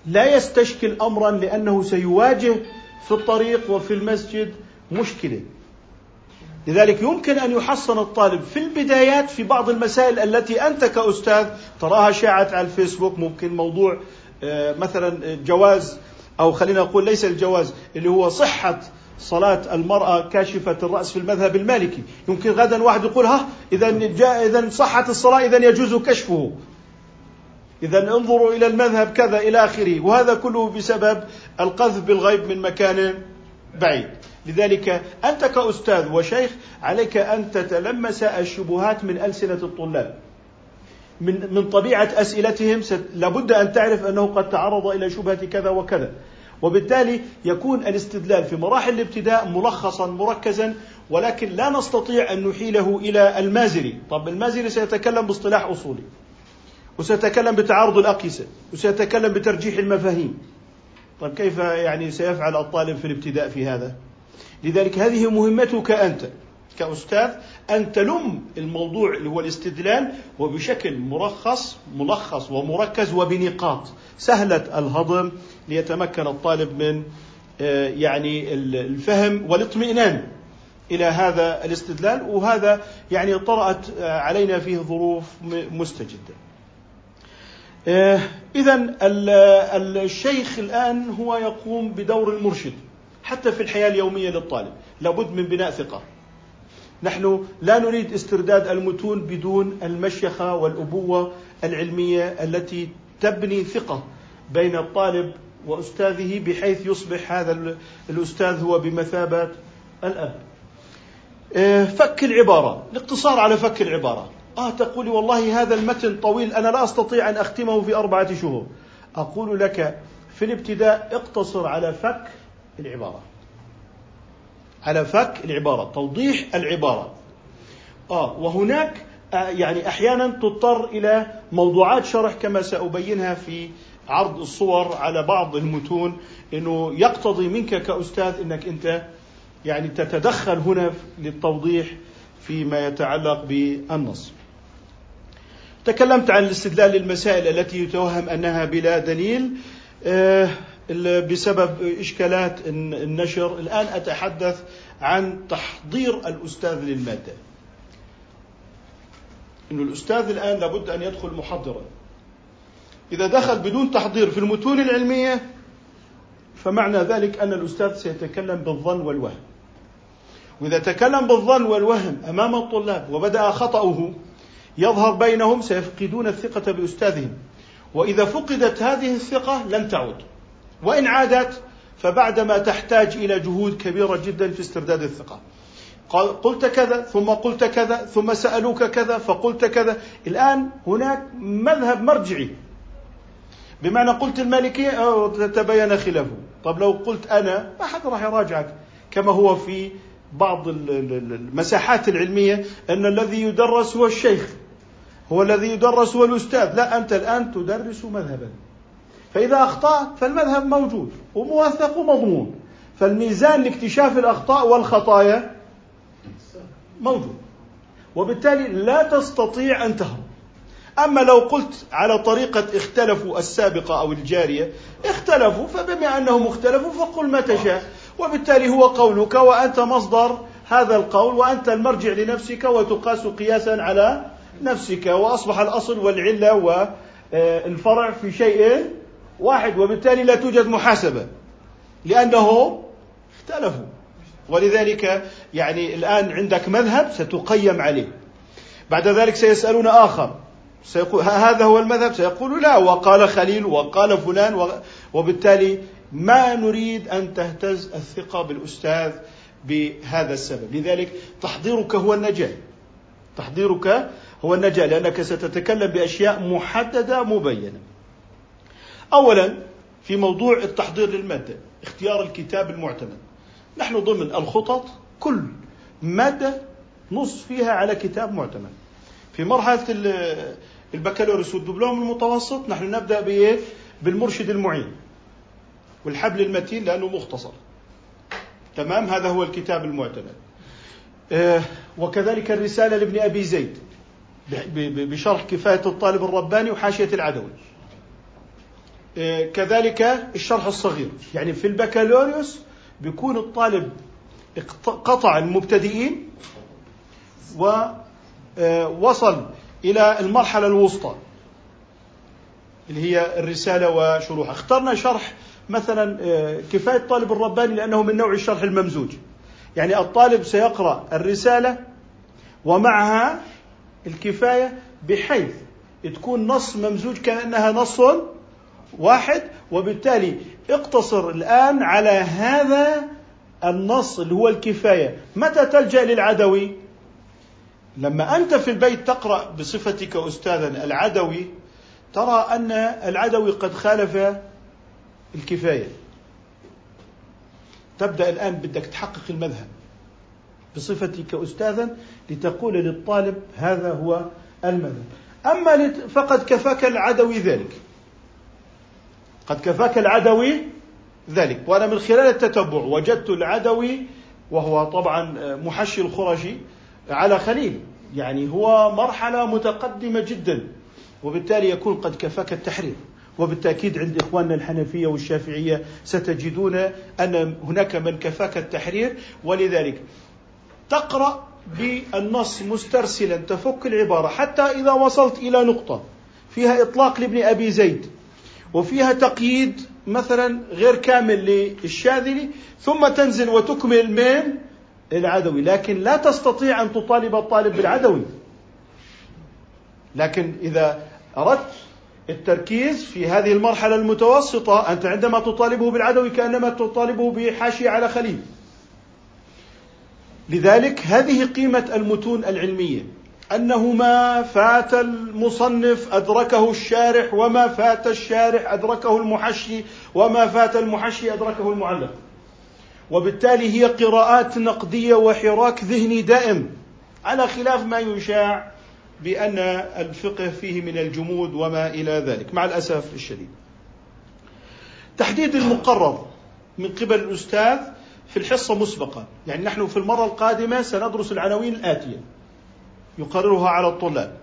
لا يستشكل امرا لأنه سيواجه في الطريق وفي المسجد مشكلة. لذلك يمكن أن يحصن الطالب في البدايات في بعض المسائل التي أنت كأستاذ تراها شاعت على الفيسبوك ممكن موضوع آه، مثلا جواز أو خلينا نقول ليس الجواز اللي هو صحة صلاة المرأة كاشفة الرأس في المذهب المالكي. يمكن غدا واحد يقول ها إذا إذا صحت الصلاة إذا يجوز كشفه. إذا انظروا إلى المذهب كذا إلى آخره. وهذا كله بسبب القذف بالغيب من مكان بعيد. لذلك أنت كأستاذ وشيخ عليك أن تتلمس الشبهات من ألسنة الطلاب. من من طبيعة أسئلتهم لابد أن تعرف أنه قد تعرض إلى شبهة كذا وكذا. وبالتالي يكون الاستدلال في مراحل الابتداء ملخصا مركزا ولكن لا نستطيع أن نحيله إلى المازري. طب المازري سيتكلم باصطلاح أصولي. وسيتكلم بتعارض الأقيسة وسيتكلم بترجيح المفاهيم. طيب كيف يعني سيفعل الطالب في الابتداء في هذا؟ لذلك هذه مهمتك أنت كأستاذ أن تلم الموضوع اللي هو الاستدلال وبشكل مرخص ملخص ومركز وبنقاط. سهلة الهضم ليتمكن الطالب من آه، يعني الفهم والاطمئنان إلى هذا الاستدلال وهذا يعني طرأت آه، علينا فيه ظروف مستجدة. إذا الشيخ الآن هو يقوم بدور المرشد حتى في الحياة اليومية للطالب. لابد من بناء ثقة. نحن لا نريد استرداد المتون بدون المشيخة والأبوة العلمية التي تبني ثقة بين الطالب وأستاذه بحيث يصبح هذا الأستاذ هو بمثابة الأب آه، فك العبارة. الاقتصار على فك العبارة. آه تقولي والله هذا المتن طويل أنا لا أستطيع أن أختمه في أربعة شهور. أقول لك في الابتداء اقتصر على فك العبارة. على فك العبارة توضيح العبارة. آه وهناك آه يعني أحيانا تضطر إلى موضوعات شرح كما سأبينها في عرض الصور على بعض المتون إنه يقتضي منك كأستاذ إنك أنت يعني تتدخل هنا للتوضيح فيما يتعلق بالنص. تكلمت عن الاستدلال للمسائل التي يتوهم أنها بلا دليل آه، بسبب إشكالات النشر، الآن أتحدث عن تحضير الأستاذ للمادة. إنه الأستاذ الآن لابد أن يدخل محضرا. إذا دخل بدون تحضير في المتون العلمية فمعنى ذلك أن الأستاذ سيتكلم بالظن والوهم. وإذا تكلم بالظن والوهم أمام الطلاب وبدأ خطأه يظهر بينهم سيفقدون الثقة بأستاذهم. وإذا فقدت هذه الثقة لن تعود. وإن عادت فبعدما تحتاج إلى جهود كبيرة جدا في استرداد الثقة. قلت كذا ثم قلت كذا ثم سألوك كذا فقلت كذا. الآن هناك مذهب مرجعي. بمعنى قلت المالكية تبين خلافه. طب لو قلت أنا ما حد راح يراجعك. كما هو في بعض المساحات العلمية أن الذي يدرس هو الشيخ. هو الذي يدرس هو الأستاذ لا أنت الآن تدرس مذهبا. فإذا أخطأت فالمذهب موجود وموثق ومضمون. فالميزان لاكتشاف الأخطاء والخطايا موجود. وبالتالي لا تستطيع أن تهرب. أما لو قلت على طريقة اختلفوا السابقة أو الجارية اختلفوا فبما أنهم اختلفوا فقل ما تشاء. وبالتالي هو قولك وأنت مصدر هذا القول وأنت المرجع لنفسك وتقاس قياسا على نفسك وأصبح الأصل والعلة والفرع في شيء واحد وبالتالي لا توجد محاسبة لأنه اختلفوا. ولذلك يعني الآن عندك مذهب ستقيم عليه. بعد ذلك سيسألون آخر. سيقول هذا هو المذهب؟ سيقول لا وقال خليل وقال فلان وبالتالي ما نريد أن تهتز الثقة بالأستاذ بهذا السبب. لذلك تحضيرك هو النجاة تحضيرك هو النجاة لأنك ستتكلم بأشياء محددة مبينة. أولا في موضوع التحضير للمادة اختيار الكتاب المعتمد. نحن ضمن الخطط كل مادة نص فيها على كتاب معتمد. في مرحلة البكالوريوس والدبلوم المتوسط نحن نبدأ بإيه؟ بالمرشد المعين والحبل المتين لأنه مختصر. تمام؟ هذا هو الكتاب المعتمد. آه وكذلك الرسالة لابن أبي زيد. بشرح كفاية الطالب الرباني وحاشية العدوي. آه كذلك الشرح الصغير. يعني في البكالوريوس بيكون الطالب قطع المبتدئين ووصل آه، إلى المرحلة الوسطى اللي هي الرسالة وشروحها. اخترنا شرح مثلا آه، كفاية الطالب الرباني لأنه من نوع الشرح الممزوج. يعني الطالب سيقرأ الرسالة ومعها الكفاية بحيث تكون نص ممزوج كأنها نص واحد وبالتالي اقتصر الآن على هذا النص اللي هو الكفاية. متى تلجأ للعدوي؟ لما أنت في البيت تقرأ بصفتك أستاذا العدوي ترى أن العدوي قد خالف الكفاية. تبدأ الآن بدك تحقق المذهب. بصفتك أستاذا لتقول للطالب هذا هو المذهب. أما فقد كفاك العدوي ذلك. قد كفاك العدوي ذلك. وأنا من خلال التتبع وجدت العدوي وهو طبعا محشي الخرشي على خليل. يعني هو مرحلة متقدمة جدا. وبالتالي يكون قد كفاك التحرير. وبالتأكيد عند إخواننا الحنفية والشافعية ستجدون أن هناك من كفاك التحرير. ولذلك تقرأ بالنص مسترسلا تفك العبارة. حتى إذا وصلت إلى نقطة فيها إطلاق لابن أبي زيد وفيها تقييد مثلا غير كامل للشاذلي ثم تنزل وتكمل من العدوي. لكن لا تستطيع أن تطالب الطالب بالعدوي. لكن إذا أردت التركيز في هذه المرحلة المتوسطة أنت عندما تطالبه بالعدوي كأنما تطالبه بحاشية على خليل. لذلك هذه قيمة المتون العلمية أنه ما فات المصنف أدركه الشارح وما فات الشارح أدركه المحشي وما فات المحشي أدركه المعلق وبالتالي هي قراءات نقدية وحراك ذهني دائم على خلاف ما يشاع بأن الفقه فيه من الجمود وما إلى ذلك مع الأسف الشديد. تحديد المقرر من قبل الأستاذ في الحصة مسبقا. يعني نحن في المرة القادمة سندرس العناوين الآتية. يقررها على الطلاب.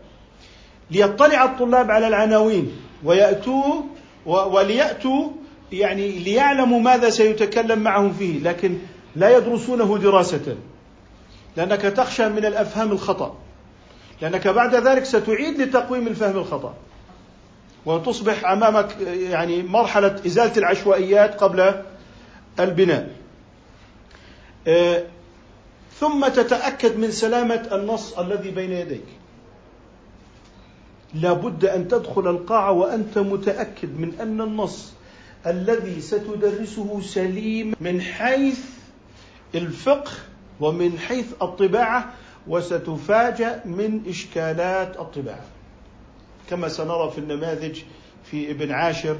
ليطلع الطلاب على العناوين ويأتوا وليأتوا يعني ليعلموا ماذا سيتكلم معهم فيه لكن لا يدرسونه دراسة. لأنك تخشى من الأفهام الخطأ. لأنك بعد ذلك ستعيد لتقويم الفهم الخطأ. وتصبح أمامك يعني مرحلة إزالة العشوائيات قبل البناء. ثم تتأكد من سلامة النص الذي بين يديك. لابد أن تدخل القاعة وأنت متأكد من أن النص الذي ستدرسه سليم من حيث الفقه ومن حيث الطباعة وستفاجأ من إشكالات الطباعة. كما سنرى في النماذج في ابن عاشر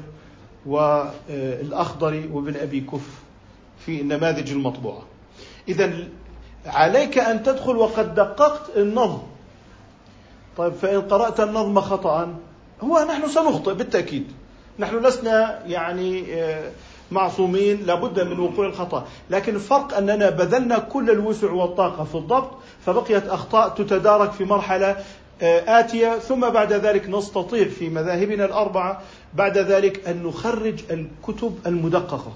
والأخضري وابن أبي كف في النماذج المطبوعة. إذا عليك أن تدخل وقد دققت النظم. طيب فإن قرأت النظم خطأ هو نحن سنخطئ بالتأكيد. نحن لسنا يعني آه، معصومين لابد من وقوع الخطأ. لكن الفرق أننا بذلنا كل الوسع والطاقة في الضبط فبقيت أخطاء تتدارك في مرحلة آه، آتية ثم بعد ذلك نستطيع في مذاهبنا الأربعة بعد ذلك أن نخرج الكتب المدققة.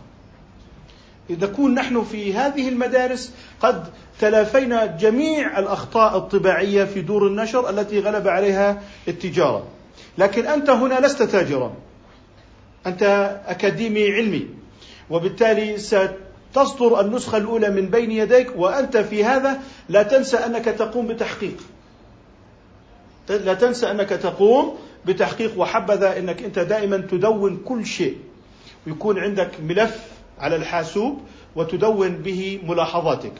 نكون نحن في هذه المدارس قد تلافينا جميع الأخطاء الطباعية في دور النشر التي غلب عليها التجارة. لكن أنت هنا لست تاجرا. أنت أكاديمي علمي. وبالتالي ستصدر النسخة الأولى من بين يديك وأنت في هذا لا تنسى أنك تقوم بتحقيق. لا تنسى أنك تقوم بتحقيق وحبذا أنك أنت دائما تدون كل شيء. ويكون عندك ملف على الحاسوب وتدون به ملاحظاتك.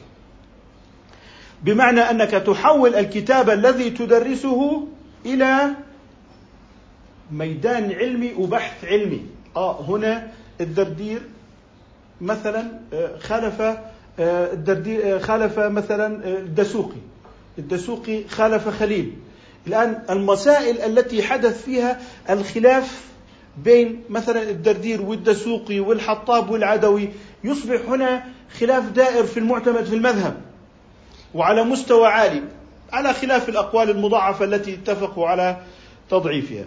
بمعنى أنك تحول الكتاب الذي تدرسه إلى ميدان علمي وبحث علمي. آه هنا الدردير مثلا آه، خالف آه، الدردير آه، خالف مثلا الدسوقي. الدسوقي خالف خليل. الآن المسائل التي حدث فيها الخلاف بين مثلا الدردير والدسوقي والحطاب والعدوي يصبح هنا خلاف دائر في المعتمد في المذهب وعلى مستوى عالي على خلاف الأقوال المضاعفة التي اتفقوا على تضعيفها.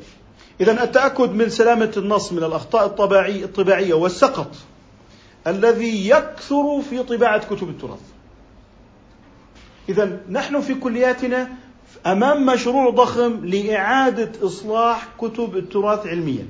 اذا التأكد من سلامة النص من الأخطاء الطباعي الطباعيه والسقط الذي يكثر في طباعة كتب التراث. اذا نحن في كلياتنا أمام مشروع ضخم لإعادة إصلاح كتب التراث علميا.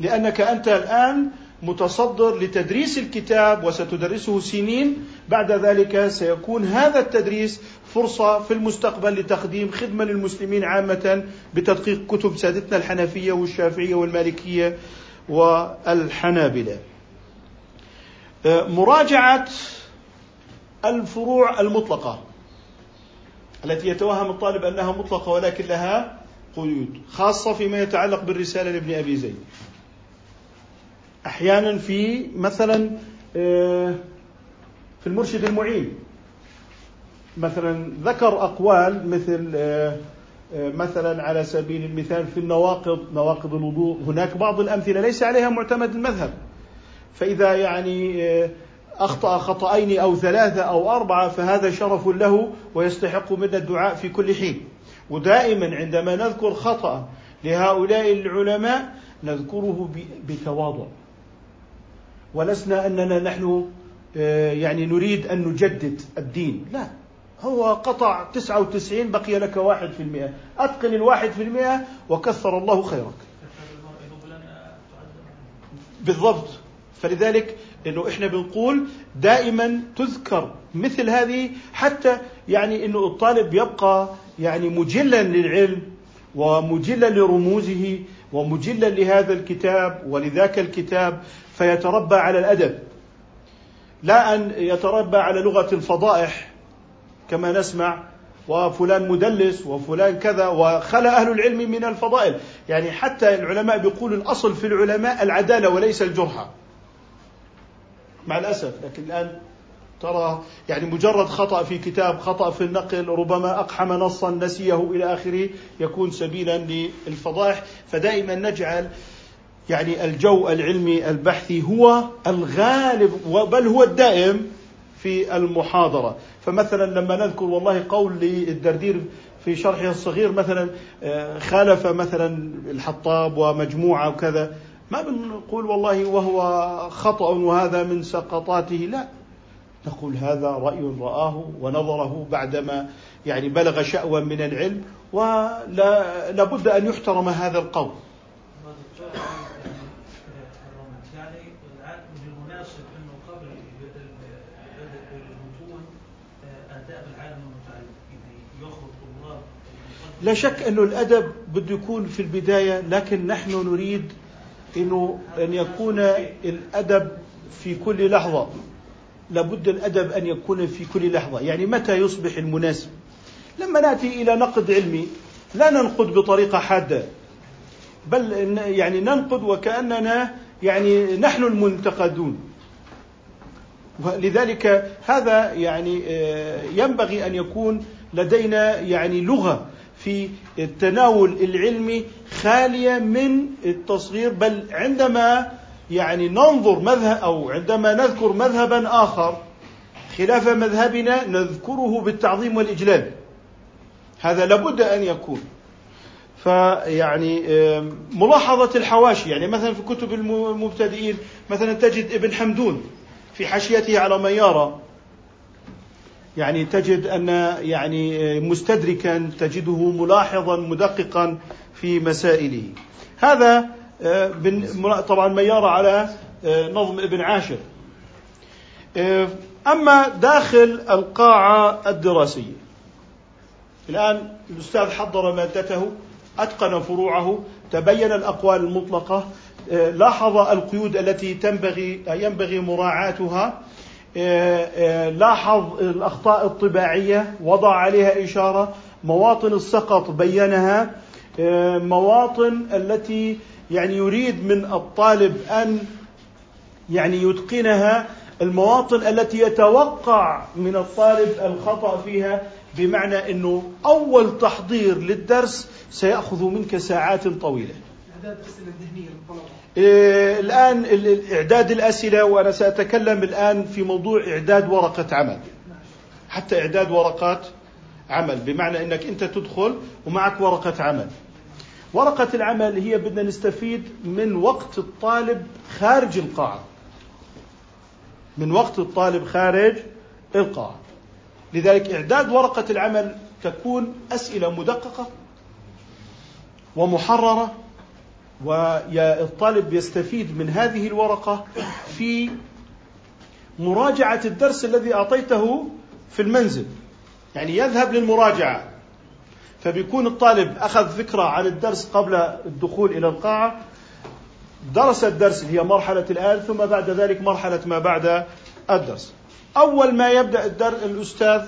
لأنك أنت الآن متصدر لتدريس الكتاب وستدرسه سنين بعد ذلك سيكون هذا التدريس فرصة في المستقبل لتقديم خدمة للمسلمين عامة بتدقيق كتب سادتنا الحنفية والشافعية والمالكية والحنابلة. مراجعة الفروع المطلقة التي يتوهم الطالب أنها مطلقة ولكن لها قيود خاصة فيما يتعلق بالرسالة لابن أبي زيد أحيانا في مثلا آه، في المرشد المعين. مثلا ذكر أقوال مثل آه، آه، مثلا على سبيل المثال في النواقض نواقض الوضوء. هناك بعض الأمثلة ليس عليها معتمد المذهب. فإذا يعني أخطأ خطأين أو ثلاثة أو أربعة فهذا شرف له ويستحق منا الدعاء في كل حين. ودائما عندما نذكر خطأ لهؤلاء العلماء نذكره بتواضع. ولسنا أننا نحن آه، يعني نريد أن نجدد الدين. لا هو قطع تسعة وتسعين بقي لك واحد في المئة. أتقن الواحد في المئة وكثر الله خيرك. بالضبط. فلذلك إنه إحنا بنقول دائما تذكر مثل هذه حتى يعني إنه الطالب يبقى يعني مجلا للعلم. ومجلا لرموزه ومجلا لهذا الكتاب ولذاك الكتاب فيتربى على الأدب. لا أن يتربى على لغة الفضائح كما نسمع وفلان مدلس وفلان كذا وخلى أهل العلم من الفضائل. يعني حتى العلماء بيقولوا الأصل في العلماء العدالة وليس الجرحه مع الأسف لكن الآن ترى يعني مجرد خطأ في كتاب خطأ في النقل ربما أقحم نصا نسيه إلى آخره يكون سبيلا للفضائح. فدائما نجعل يعني الجو العلمي البحثي هو الغالب بل هو الدائم في المحاضرة. فمثلا لما نذكر والله قول للدردير في شرحه الصغير مثلا آه، خالف مثلا الحطاب ومجموعة وكذا ما بنقول والله وهو خطأ وهذا من سقطاته لا. نقول هذا رأي رآه ونظره بعدما يعني بلغ شأوا من العلم ولا لابد أن يحترم هذا القول. لا شك أنه الأدب بده يكون في البداية لكن نحن نريد إنه أن يكون الأدب في كل لحظة. لابد الأدب أن يكون في كل لحظة. يعني متى يصبح المناسب؟ لما نأتي إلى نقد علمي لا ننقد بطريقة حادة بل يعني ننقد وكأننا يعني نحن المنتقدون. لذلك هذا يعني آه، ينبغي أن يكون لدينا يعني لغة في التناول العلمي خالية من التصغير بل عندما يعني ننظر مذهب أو عندما نذكر مذهبا آخر خلاف مذهبنا نذكره بالتعظيم والإجلال. هذا لابد أن يكون. فيعني ملاحظة الحواشي يعني مثلا في كتب المبتدئين مثلا تجد ابن حمدون في حاشيته على ميارة يعني تجد أن يعني مستدركا تجده ملاحظا مدققا في مسائله. هذا طبعا ميارة على آه، نظم ابن عاشر. آه، أما داخل القاعة الدراسية الآن الأستاذ حضر مادته أتقن فروعه تبين الأقوال المطلقة لاحظ القيود التي تنبغي ينبغي مراعاتها لاحظ الأخطاء الطباعية وضع عليها إشارة مواطن السقط بينها مواطن التي يعني يريد من الطالب أن يعني يتقنها المواطن التي يتوقع من الطالب الخطأ فيها بمعنى إنه أول تحضير للدرس سيأخذ منك ساعات طويلة. اعداد الاسئله الذهنيه الان إعداد الأسئلة وأنا سأتكلم الآن في موضوع إعداد ورقة عمل. حتى إعداد ورقات عمل بمعنى إنك أنت تدخل ومعك ورقة عمل. ورقة العمل هي بدنا نستفيد من وقت الطالب خارج القاعة. من وقت الطالب خارج القاعة. لذلك إعداد ورقة العمل تكون أسئلة مدققة ومحررة والطالب يستفيد من هذه الورقة في مراجعة الدرس الذي أعطيته في المنزل. يعني يذهب للمراجعة. فبيكون الطالب أخذ فكرة عن الدرس قبل الدخول إلى القاعة. درس الدرس اللي هي مرحلة الآن ثم بعد ذلك مرحلة ما بعد الدرس. أول ما يبدأ الدر الأستاذ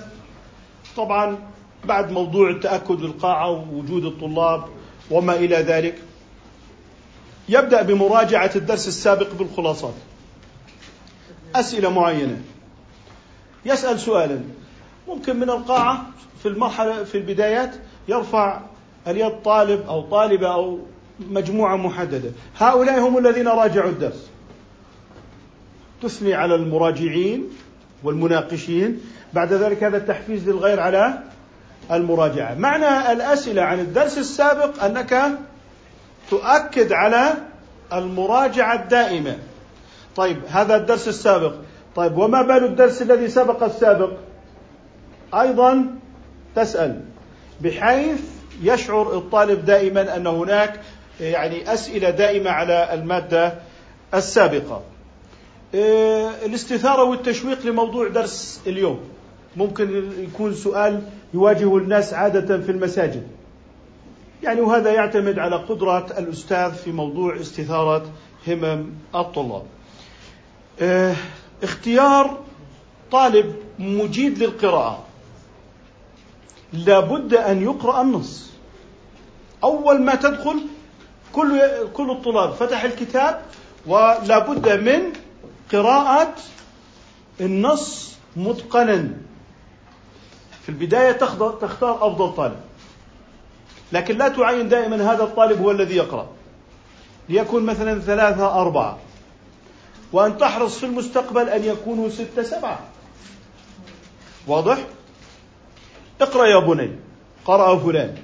طبعا بعد موضوع التأكد للقاعة ووجود الطلاب وما إلى ذلك يبدأ بمراجعة الدرس السابق بالخلاصات. أسئلة معينة. يسأل سؤالا. ممكن من القاعة في المرحلة في البدايات يرفع اليد طالب أو طالبة أو مجموعة محددة. هؤلاء هم الذين راجعوا الدرس. تثني على المراجعين والمناقشين. بعد ذلك هذا التحفيز للغير على المراجعة. معنى الأسئلة عن الدرس السابق أنك تؤكد على المراجعة الدائمة. طيب هذا الدرس السابق. طيب وما بال الدرس الذي سبق السابق؟ أيضا تسأل. بحيث يشعر الطالب دائما أن هناك يعني أسئلة دائمة على المادة السابقة. إيه، الاستثارة والتشويق لموضوع درس اليوم. ممكن يكون سؤال يواجه الناس عادة في المساجد. يعني وهذا يعتمد على قدرة الأستاذ في موضوع استثارة همم الطلاب. إيه، اختيار طالب مجيد للقراءة. لابد أن يقرأ النص. أول ما تدخل كل كل الطلاب فتح الكتاب ولا بد من قراءة النص متقنا. في البداية تختار أفضل طالب. لكن لا تعين دائما هذا الطالب هو الذي يقرأ. ليكون مثلا ثلاثة أربعة. وأن تحرص في المستقبل أن يكونوا ستة سبعة. واضح؟ اقرأ يا بني قرأ فلان.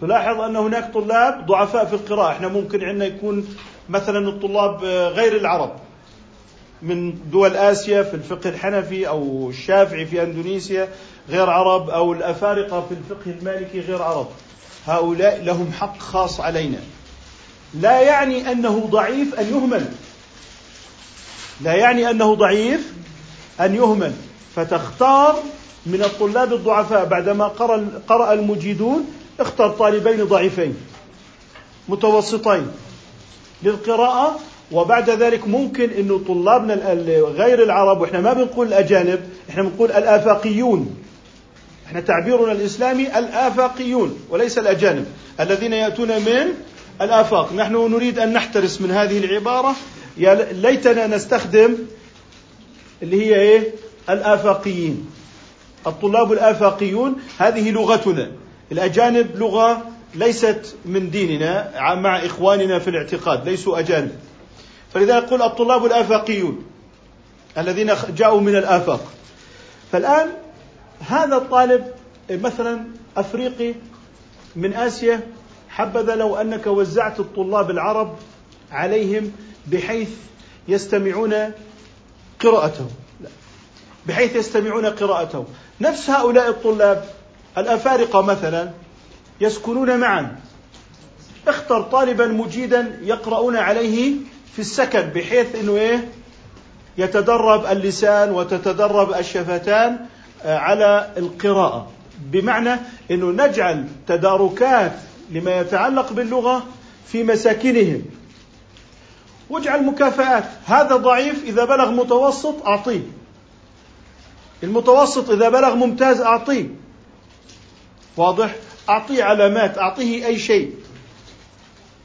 تلاحظ أن هناك طلاب ضعفاء في القراءة. إحنا ممكن عندنا يكون مثلا الطلاب غير العرب من دول آسيا في الفقه الحنفي أو الشافعي في أندونيسيا غير عرب أو الأفارقة في الفقه المالكي غير عرب. هؤلاء لهم حق خاص علينا. لا يعني أنه ضعيف أن يهمل. لا يعني أنه ضعيف أن يهمل. فتختار من الطلاب الضعفاء بعدما قرأ قرأ المجيدون اختر طالبين ضعيفين متوسطين للقراءة وبعد ذلك ممكن انه طلابنا غير العرب وإحنا ما بنقول الأجانب إحنا بنقول الآفاقيون. إحنا تعبيرنا الإسلامي الآفاقيون وليس الأجانب الذين يأتون من الآفاق. نحن نريد أن نحترس من هذه العبارة. يا ليتنا نستخدم اللي هي إيه؟ الآفاقيين. الطلاب الآفاقيون هذه لغتنا. الأجانب لغة ليست من ديننا مع إخواننا في الاعتقاد ليسوا أجانب. فلذلك قل الطلاب الآفاقيون الذين جاءوا من الآفاق. فالآن هذا الطالب مثلا أفريقي من آسيا حبذا لو أنك وزعت الطلاب العرب عليهم بحيث يستمعون قراءته لا. بحيث يستمعون قراءته نفس هؤلاء الطلاب الأفارقة مثلا يسكنون معا. اختر طالبا مجيدا يقرؤون عليه في السكن بحيث إنه إيه؟ يتدرب اللسان وتتدرب الشفتان آه، على القراءة. بمعنى إنه نجعل تداركات لما يتعلق باللغة في مساكنهم. واجعل مكافآت. هذا ضعيف إذا بلغ متوسط أعطيه. المتوسط إذا بلغ ممتاز أعطيه. واضح؟ أعطيه علامات أعطيه أي شيء.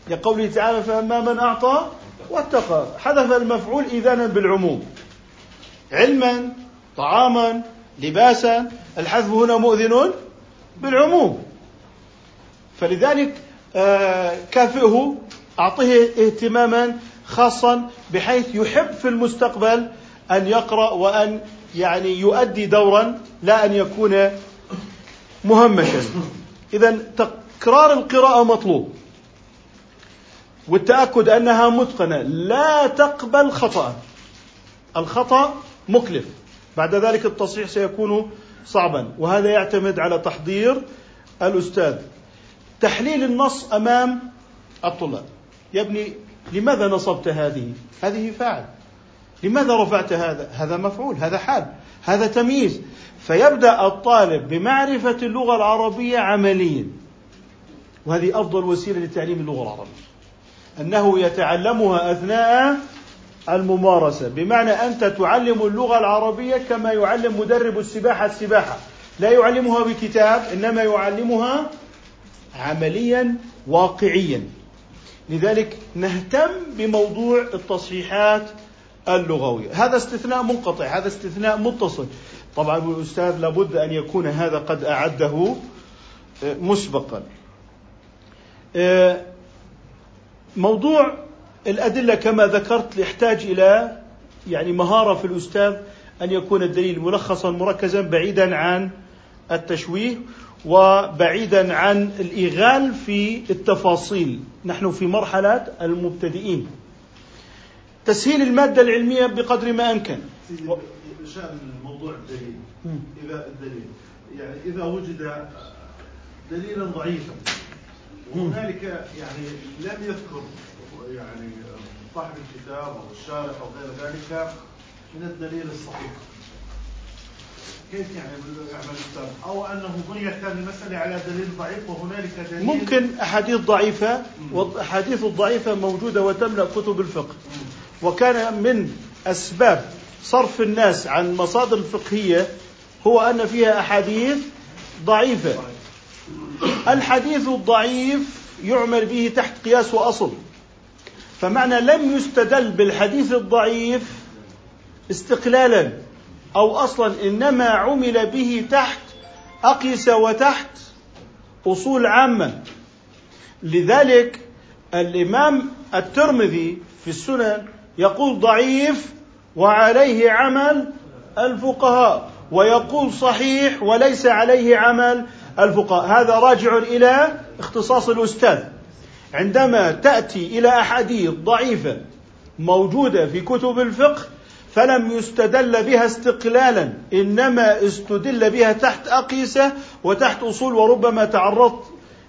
لقوله تعالى فأما من أعطى واتقى. حذف المفعول إذانا بالعموم. علما طعاما لباسا. الحذف هنا مؤذن بالعموم. فلذلك آه، كافئه أعطيه اهتماما خاصا بحيث يحب في المستقبل أن يقرأ وأن يعني يؤدي دورا لا أن يكون مهمشا. اذا تكرار القراءة مطلوب. والتأكد أنها متقنة. لا تقبل خطأ. الخطأ مكلف. بعد ذلك التصحيح سيكون صعبا. وهذا يعتمد على تحضير الأستاذ. تحليل النص أمام الطلاب. يا ابني لماذا نصبت هذه؟ هذه فاعل. لماذا رفعت هذا؟ هذا مفعول هذا حال هذا تمييز. فيبدأ الطالب بمعرفة اللغة العربية عمليا. وهذه أفضل وسيلة لتعليم اللغة العربية. أنه يتعلمها أثناء الممارسة. بمعنى أنت تعلم اللغة العربية كما يعلم مدرب السباحة السباحة. لا يعلمها بكتاب إنما يعلمها عمليا واقعيا. لذلك نهتم بموضوع التصحيحات اللغوية. هذا استثناء منقطع هذا استثناء متصل. طبعا الأستاذ لابد أن يكون هذا قد أعده آه، مسبقا. آه، موضوع الأدلة كما ذكرت يحتاج إلى يعني مهارة في الأستاذ أن يكون الدليل ملخصا مركزا بعيدا عن التشويه وبعيدا عن الإيغال في التفاصيل. نحن في مرحلة المبتدئين. تسهيل المادة العلمية بقدر ما أمكن. شأن الموضوع الدليل. إذا الدليل يعني إذا وجد دليلا ضعيفا وهنالك يعني لم يذكر يعني صاحب الكتاب أو الشارح أو غير ذلك من الدليل الصحيح. كيف يعني يعمل؟ أو أنه بنيت هذه المسألة على دليل ضعيف وهنالك دليل؟ ممكن أحاديث ضعيفة والأحاديث الضعيفة موجودة وتملأ كتب الفقه. وكان من أسباب صرف الناس عن مصادر الفقهية هو أن فيها أحاديث ضعيفة. الحديث الضعيف يعمل به تحت قياس وأصل. فمعنى لم يستدل بالحديث الضعيف استقلالا أو أصلا إنما عمل به تحت أقيس وتحت أصول عامة. لذلك الإمام الترمذي في السنن يقول ضعيف وعليه عمل الفقهاء ويقول صحيح وليس عليه عمل الفقهاء. هذا راجع إلى اختصاص الأستاذ. عندما تأتي إلى أحاديث ضعيفة موجودة في كتب الفقه فلم يستدل بها استقلالا إنما استدل بها تحت أقيسة وتحت أصول وربما تعرضت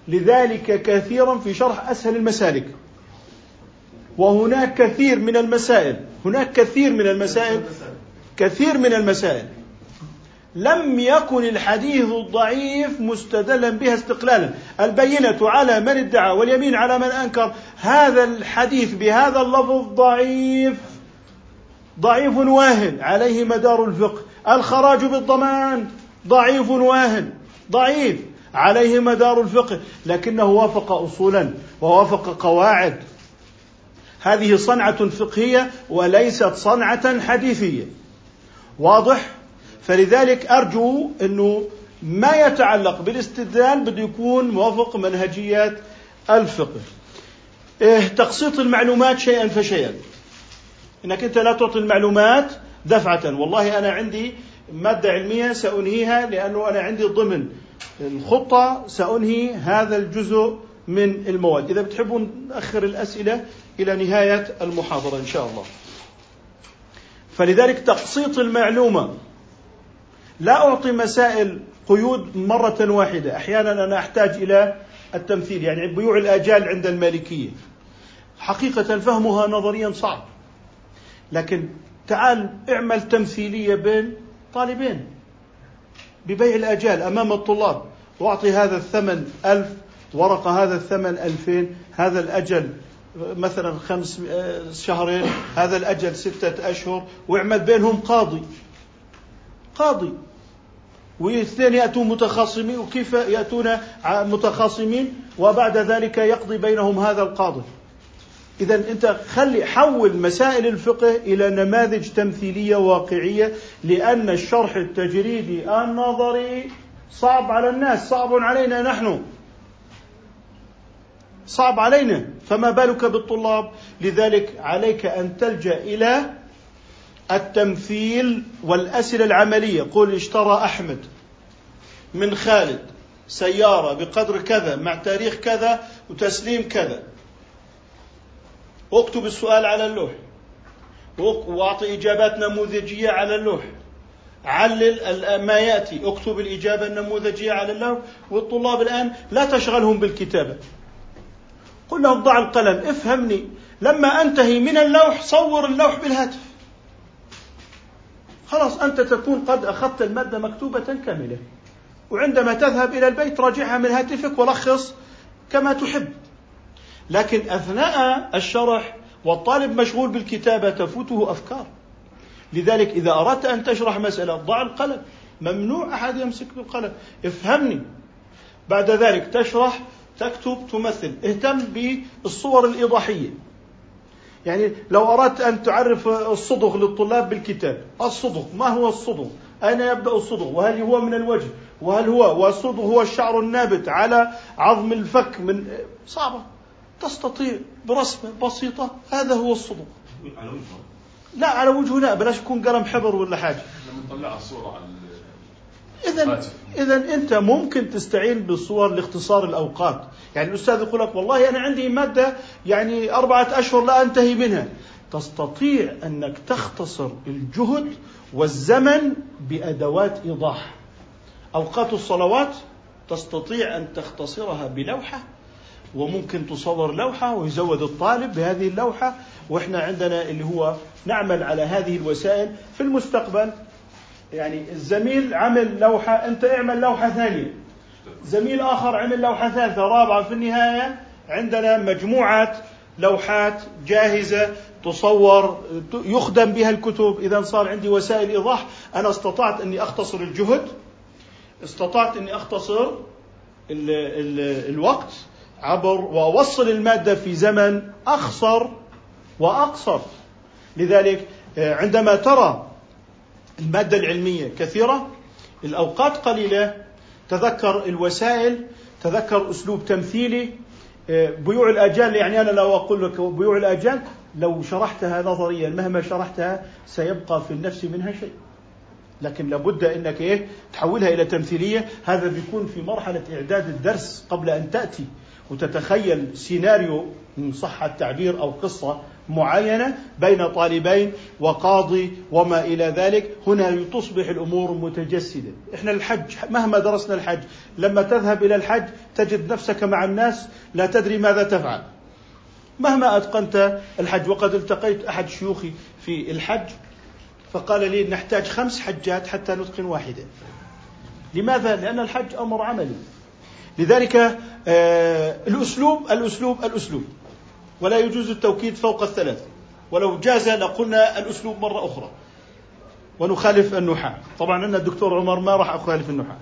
لذلك كثيرا في شرح أسهل المسالك. وهناك كثير من المسائل. هناك كثير من المسائل. كثير من المسائل. لم يكن الحديث الضعيف مستدلا بها استقلالا. البينة على من ادعى واليمين على من أنكر. هذا الحديث بهذا اللفظ ضعيف. ضعيف واهن. عليه مدار الفقه. الخراج بالضمان. ضعيف واهن. ضعيف. عليه مدار الفقه. لكنه وافق أصولا. ووافق قواعد. هذه صنعة فقهية وليست صنعة حديثية. واضح؟ فلذلك أرجو أنه ما يتعلق بالاستدلال بده يكون موافق منهجيات الفقه. إيه تقسيط المعلومات شيئا فشيئا. إنك أنت لا تعطي المعلومات دفعة. والله أنا عندي مادة علمية سأنهيها لأنه أنا عندي ضمن. الخطة سأنهي هذا الجزء من المواد. إذا بتحبون ناخر الأسئلة إلى نهاية المحاضرة إن شاء الله. فلذلك تقسيط المعلومة. لا أعطي مسائل قيود مرة واحدة. أحيانا أنا أحتاج إلى التمثيل يعني بيوع الآجال عند المالكية. حقيقة فهمها نظريا صعب. لكن تعال اعمل تمثيلية بين طالبين ببيع الآجال أمام الطلاب. واعطي هذا الثمن ألف ورقة هذا الثمن ألفين هذا الأجل مثلا خمس شهرين هذا الأجل ستة أشهر واعمل بينهم قاضي. قاضي. واثنين يأتون متخاصمين وكيف يأتون متخاصمين؟ وبعد ذلك يقضي بينهم هذا القاضي. إذا أنت خلي حول مسائل الفقه إلى نماذج تمثيلية واقعية لأن الشرح التجريدي النظري صعب على الناس صعب علينا نحن. صعب علينا. فما بالك بالطلاب؟ لذلك عليك أن تلجأ إلى التمثيل والأسئلة العملية. قل اشترى أحمد من خالد سيارة بقدر كذا مع تاريخ كذا وتسليم كذا. اكتب السؤال على اللوح. واعطي إجابات نموذجية على اللوح. علل ما يأتي. اكتب الإجابة النموذجية على اللوح. والطلاب الآن لا تشغلهم بالكتابة. قل لهم ضع القلم افهمني. لما أنتهي من اللوح صور اللوح بالهاتف. خلاص أنت تكون قد أخذت المادة مكتوبة كاملة. وعندما تذهب إلى البيت راجعها من هاتفك ولخص كما تحب. لكن أثناء الشرح والطالب مشغول بالكتابة تفوته أفكار. لذلك إذا أردت أن تشرح مسألة ضع القلم. ممنوع أحد يمسك بالقلم. افهمني. بعد ذلك تشرح تكتب تمثل. اهتم بالصور الإيضاحية يعني لو أردت أن تعرف الصدغ للطلاب بالكتاب الصدغ ما هو الصدغ؟ أين يبدأ الصدغ؟ وهل هو من الوجه؟ وهل هو والصدغ هو الشعر النابت على عظم الفك من صعبة. تستطيع برسمة بسيطة. هذا هو الصدغ. لا على وجهه لا بلاش يكون قلم حبر ولا حاجة. لما نطلع الصورة على إذا. إذا أنت ممكن تستعين بالصور لاختصار الأوقات، يعني الأستاذ يقول لك والله أنا عندي مادة يعني أربعة أشهر لا أنتهي منها، تستطيع أنك تختصر الجهد والزمن بأدوات إيضاح. أوقات الصلوات تستطيع أن تختصرها بلوحة وممكن تصور لوحة ويزود الطالب بهذه اللوحة. وإحنا عندنا اللي هو نعمل على هذه الوسائل في المستقبل. يعني الزميل عمل لوحة أنت اعمل لوحة ثانية. زميل آخر عمل لوحة ثالثة رابعة في النهاية عندنا مجموعة لوحات جاهزة تصور يخدم بها الكتب. إذا صار عندي وسائل إيضاح أنا استطعت أني أختصر الجهد استطعت أني أختصر ال ال الوقت عبر وأوصل المادة في زمن أخصر وأقصر. لذلك آه، عندما ترى المادة العلمية كثيرة الأوقات قليلة تذكر الوسائل تذكر أسلوب تمثيلي آه، بيوع الآجال يعني أنا لو أقول لك بيوع الآجال لو شرحتها نظريا مهما شرحتها سيبقى في النفس منها شيء. لكن لابد إنك إيه تحولها إلى تمثيلية. هذا بيكون في مرحلة إعداد الدرس قبل أن تأتي وتتخيل سيناريو إن صح التعبير أو قصة معينة بين طالبين وقاضي وما إلى ذلك. هنا تصبح الأمور متجسدة. إحنا الحج مهما درسنا الحج لما تذهب إلى الحج تجد نفسك مع الناس لا تدري ماذا تفعل. مهما أتقنت الحج وقد التقيت أحد شيوخي في الحج فقال لي نحتاج خمس حجات حتى نتقن واحدة. لماذا؟ لأن الحج أمر عملي. لذلك آه، الأسلوب الأسلوب الأسلوب. ولا يجوز التوكيد فوق الثلاث. ولو جاز لقلنا الأسلوب مرة أخرى. ونخالف النحاة. طبعا أنا الدكتور عمر ما راح أخالف النحاة.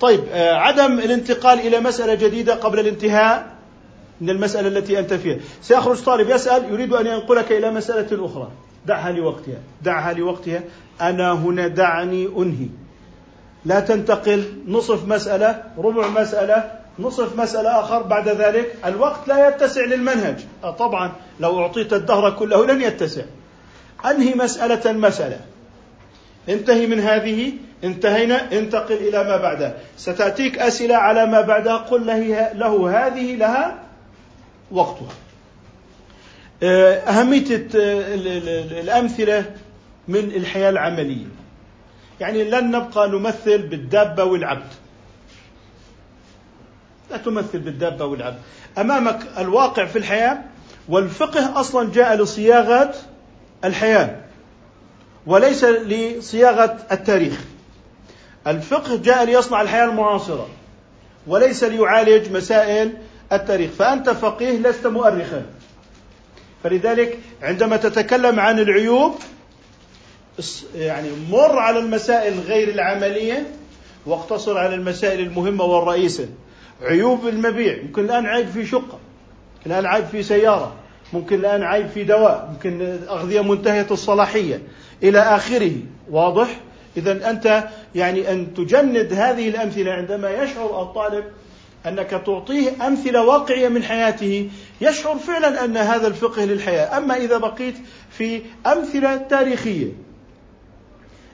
طيب آه، عدم الانتقال إلى مسألة جديدة قبل الانتهاء من المسألة التي أنت فيها. سيخرج طالب يسأل يريد أن ينقلك إلى مسألة أخرى. دعها لوقتها. دعها لوقتها. أنا هنا دعني أنهي. لا تنتقل. نصف مسألة ربع مسألة نصف مسألة آخر بعد ذلك. الوقت لا يتسع للمنهج. آه طبعا لو أعطيت الدهر كله لن يتسع. أنهي مسألة مسألة. انتهي من هذه. انتهينا. انتقل إلى ما بعدها ستأتيك أسئلة على ما بعدها قل له, له هذه لها وقتها. آه، أهمية الأمثلة من الحياة العملية. يعني لن نبقى نمثل بالدابة والعبد. لا تمثل بالدابة والعبد أمامك الواقع في الحياة والفقه أصلا جاء لصياغة الحياة وليس لصياغة التاريخ. الفقه جاء ليصنع الحياة المعاصرة وليس ليعالج مسائل التاريخ. فأنت فقيه لست مؤرخا. فلذلك عندما تتكلم عن العيوب يعني مر على المسائل غير العملية واقتصر على المسائل المهمة والرئيسة. عيوب المبيع. ممكن الآن عيب في شقة ممكن الآن عيب في سيارة ممكن الآن عيب في دواء ممكن أغذية منتهية الصلاحية. إلى آخره. واضح؟ إذا أنت يعني أن تجند هذه الأمثلة عندما يشعر الطالب أنك تعطيه أمثلة واقعية من حياته يشعر فعلا أن هذا الفقه للحياة. أما إذا بقيت في أمثلة تاريخية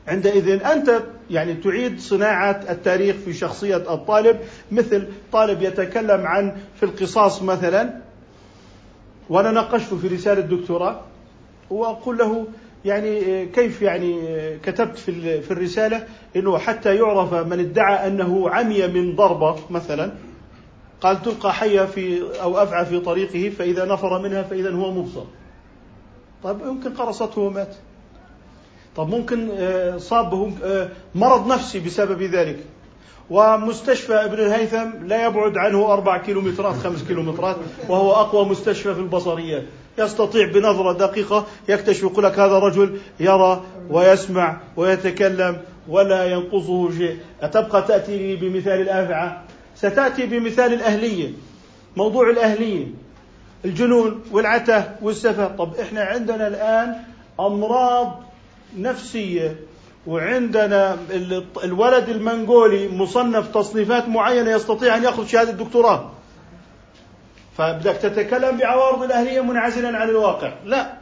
عندئذ أنت يعني تعيد صناعة التاريخ في شخصية الطالب مثل طالب يتكلم عن في القصاص مثلا وأنا ناقشته في رسالة دكتوراه وأقول له يعني كيف يعني كتبت في في الرسالة أنه حتى يعرف من ادعى أنه عمي من ضربة مثلا قال تلقى حية في أو أفعى في طريقه فإذا نفر منها فإذا هو مبصر. طيب يمكن قرصته ومات. طب ممكن آه، صابه آه، مرض نفسي بسبب ذلك. ومستشفى ابن الهيثم لا يبعد عنه أربع كيلومترات خمس كيلومترات وهو أقوى مستشفى في البصريات يستطيع بنظرة دقيقة يكتشف يقول لك هذا رجل يرى ويسمع ويتكلم ولا ينقصه شيء. أتبقى تأتي لي بمثال الأفعى؟ ستأتي بمثال الأهلية موضوع الأهلية الجنون والعتة والسفه طب إحنا عندنا الآن أمراض نفسية وعندنا الولد المنغولي مصنف تصنيفات معينة يستطيع أن يأخذ شهادة دكتوراه. فبدك تتكلم بعوارض الأهلية منعزلا عن الواقع. لا.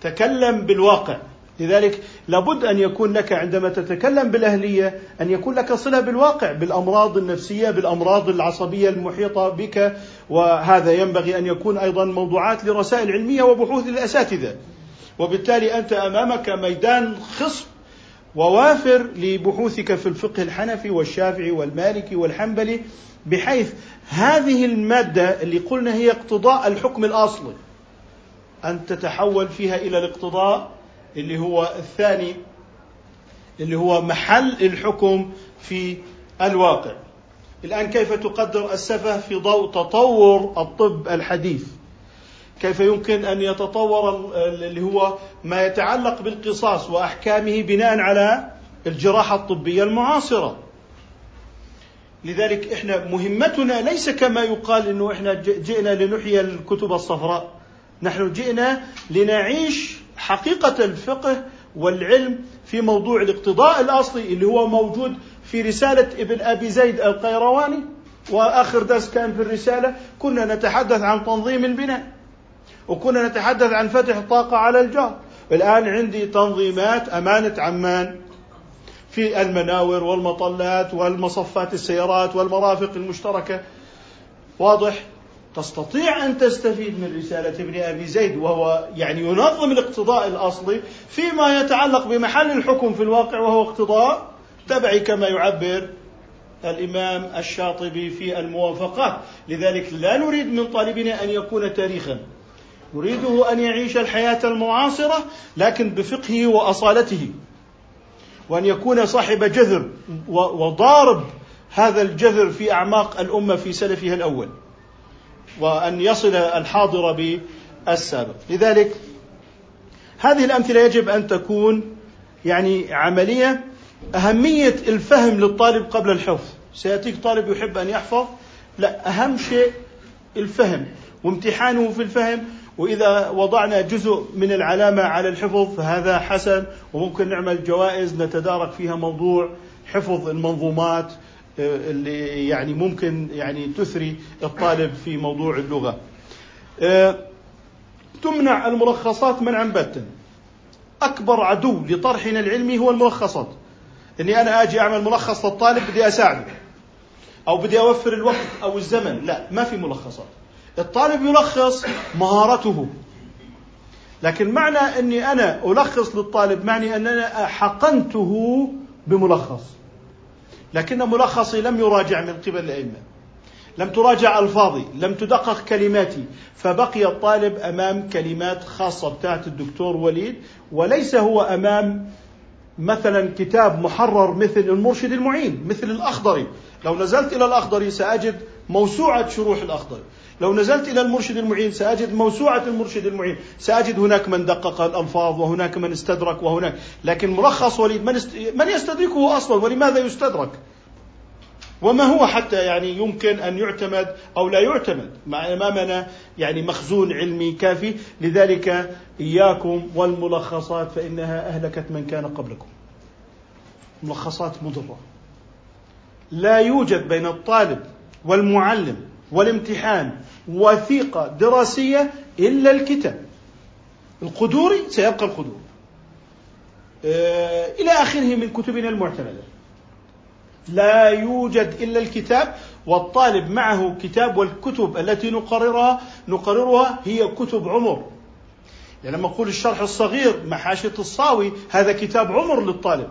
تكلم بالواقع. لذلك لابد أن يكون لك عندما تتكلم بالأهلية أن يكون لك صلة بالواقع بالأمراض النفسية بالأمراض العصبية المحيطة بك. وهذا ينبغي أن يكون أيضا موضوعات لرسائل علمية وبحوث للأساتذة. وبالتالي أنت أمامك ميدان خصب ووافر لبحوثك في الفقه الحنفي والشافعي والمالكي والحنبلي بحيث هذه المادة اللي قلنا هي اقتضاء الحكم الأصلي. أن تتحول فيها إلى الاقتضاء اللي هو الثاني اللي هو محل الحكم في الواقع. الآن كيف تقدر السفه في ضوء تطور الطب الحديث؟ كيف يمكن أن يتطور اللي هو ما يتعلق بالقصاص وأحكامه بناء على الجراحة الطبية المعاصرة. لذلك إحنا مهمتنا ليس كما يقال إنه إحنا جئنا لنحيي الكتب الصفراء. نحن جئنا لنعيش حقيقة الفقه والعلم في موضوع الاقتضاء الأصلي اللي هو موجود في رسالة ابن أبي زيد القيرواني. وآخر درس كان في الرسالة كنا نتحدث عن تنظيم البناء. وكنا نتحدث عن فتح الطاقة على الجار الآن عندي تنظيمات أمانة عمان في المناور والمطلات والمصفات السيارات والمرافق المشتركة. واضح؟ تستطيع أن تستفيد من رسالة ابن أبي زيد وهو يعني ينظم الاقتضاء الأصلي فيما يتعلق بمحل الحكم في الواقع وهو اقتضاء تبعي كما يعبر الإمام الشاطبي في الموافقات. لذلك لا نريد من طالبنا أن يكون تاريخا. نريده أن يعيش الحياة المعاصرة لكن بفقهه وأصالته وأن يكون صاحب جذر وضارب هذا الجذر في أعماق الأمة في سلفها الأول وأن يصل الحاضر بالسابق. لذلك هذه الأمثلة يجب أن تكون يعني عملية أهمية الفهم للطالب قبل الحفظ. سيأتيك طالب يحب أن يحفظ لا أهم شيء الفهم وامتحانه في الفهم وإذا وضعنا جزء من العلامة على الحفظ فهذا حسن وممكن نعمل جوائز نتدارك فيها موضوع حفظ المنظومات آه، اللي يعني ممكن يعني تثري الطالب في موضوع اللغة. آه، تمنع الملخصات منعا باتا. أكبر عدو لطرحنا العلمي هو الملخصات. إني أنا آجي أعمل ملخص للطالب بدي أساعده أو بدي أوفر الوقت أو الزمن لا ما في ملخصات. الطالب يلخص مهارته. لكن معنى أني أنا ألخص للطالب معني ان أنا حقنته بملخص. لكن ملخصي لم يراجع من قبل الأئمة. لم تراجع ألفاظي لم تدقق كلماتي. فبقي الطالب أمام كلمات خاصة بتاعت الدكتور وليد وليس هو أمام مثلا كتاب محرر مثل المرشد المعين مثل الأخضري. لو نزلت إلى الأخضري سأجد موسوعة شروح الأخضري. لو نزلت إلى المرشد المعين سأجد موسوعة المرشد المعين. سأجد هناك من دقق الألفاظ وهناك من استدرك وهناك. لكن ملخص وليد من, است... من يستدركه أصلا؟ ولماذا يستدرك؟ وما هو حتى يعني يمكن أن يعتمد أو لا يعتمد؟ مع أمامنا يعني مخزون علمي كافي. لذلك إياكم والملخصات فإنها أهلكت من كان قبلكم. ملخصات مضرة. لا يوجد بين الطالب والمعلم والامتحان وثيقة دراسية إلا الكتاب. القدوري سيبقى القدور. آه، إلى آخره من كتبنا المعتمدة. لا يوجد إلا الكتاب والطالب معه كتاب والكتب التي نقررها نقررها هي كتب عمر. يعني لما أقول الشرح الصغير مع حاشية الصاوي هذا كتاب عمر للطالب.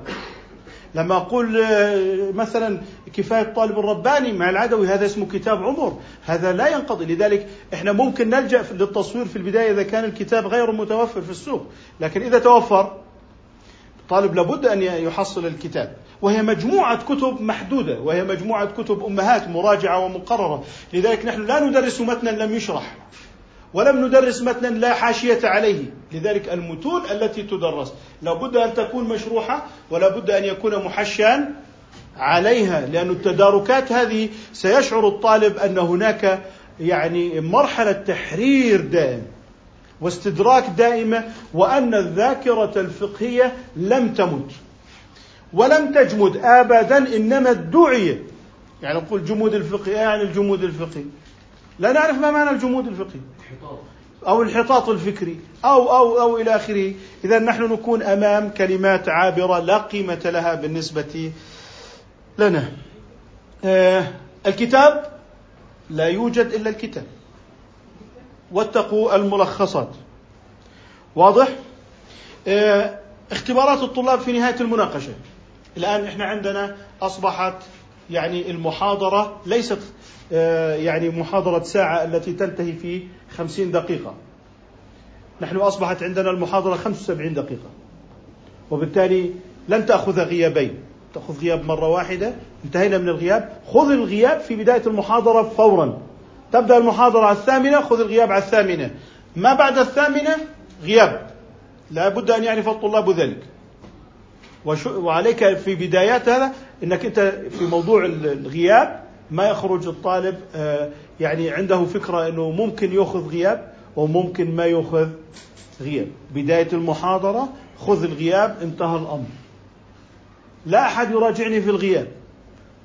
لما أقول آه، مثلا كفاية الطالب الرباني مع العدوي هذا اسمه كتاب عمر. هذا لا ينقضي. لذلك إحنا ممكن نلجأ للتصوير في البداية إذا كان الكتاب غير متوفر في السوق. لكن إذا توفر الطالب لابد أن يحصل الكتاب. وهي مجموعة كتب محدودة. وهي مجموعة كتب أمهات مراجعة ومقررة. لذلك نحن لا ندرس متنا لم يشرح. ولم ندرس متنا لا حاشية عليه. لذلك المتون التي تدرس. لابد أن تكون مشروحة ولا بد أن يكون محشا عليها لأن التداركات هذه سيشعر الطالب أن هناك يعني مرحلة تحرير دائم واستدراك دائمة وأن الذاكرة الفقهية لم تمت ولم تجمد أبدا إنما ادعي يعني نقول جمود الفقه يعني الجمود الفقهي. لا نعرف ما معنى الجمود الفقهي. أو الانحطاط الفكري. أو أو أو إلى آخره. إذا نحن نكون أمام كلمات عابرة لا قيمة لها بالنسبة لنا. آه الكتاب لا يوجد إلا الكتاب. واتقوا الملخصات. واضح؟ آه اختبارات الطلاب في نهاية المناقشة. الآن إحنا عندنا أصبحت يعني المحاضرة ليست يعني محاضرة ساعة التي تنتهي في خمسين دقيقة. نحن أصبحت عندنا المحاضرة 75 دقيقة. وبالتالي لن تأخذ غيابين. تأخذ غياب مرة واحدة انتهينا من الغياب. خذ الغياب في بداية المحاضرة فورا. تبدأ المحاضرة الثامنة خذ الغياب على الثامنة. ما بعد الثامنة؟ غياب. لا بد أن يعرف الطلاب ذلك. وعليك في بدايات هذا إنك أنت في موضوع الغياب ما يخرج الطالب آه، يعني عنده فكرة إنه ممكن يأخذ غياب وممكن ما يأخذ غياب. بداية المحاضرة خذ الغياب انتهى الأمر. لا أحد يراجعني في الغياب.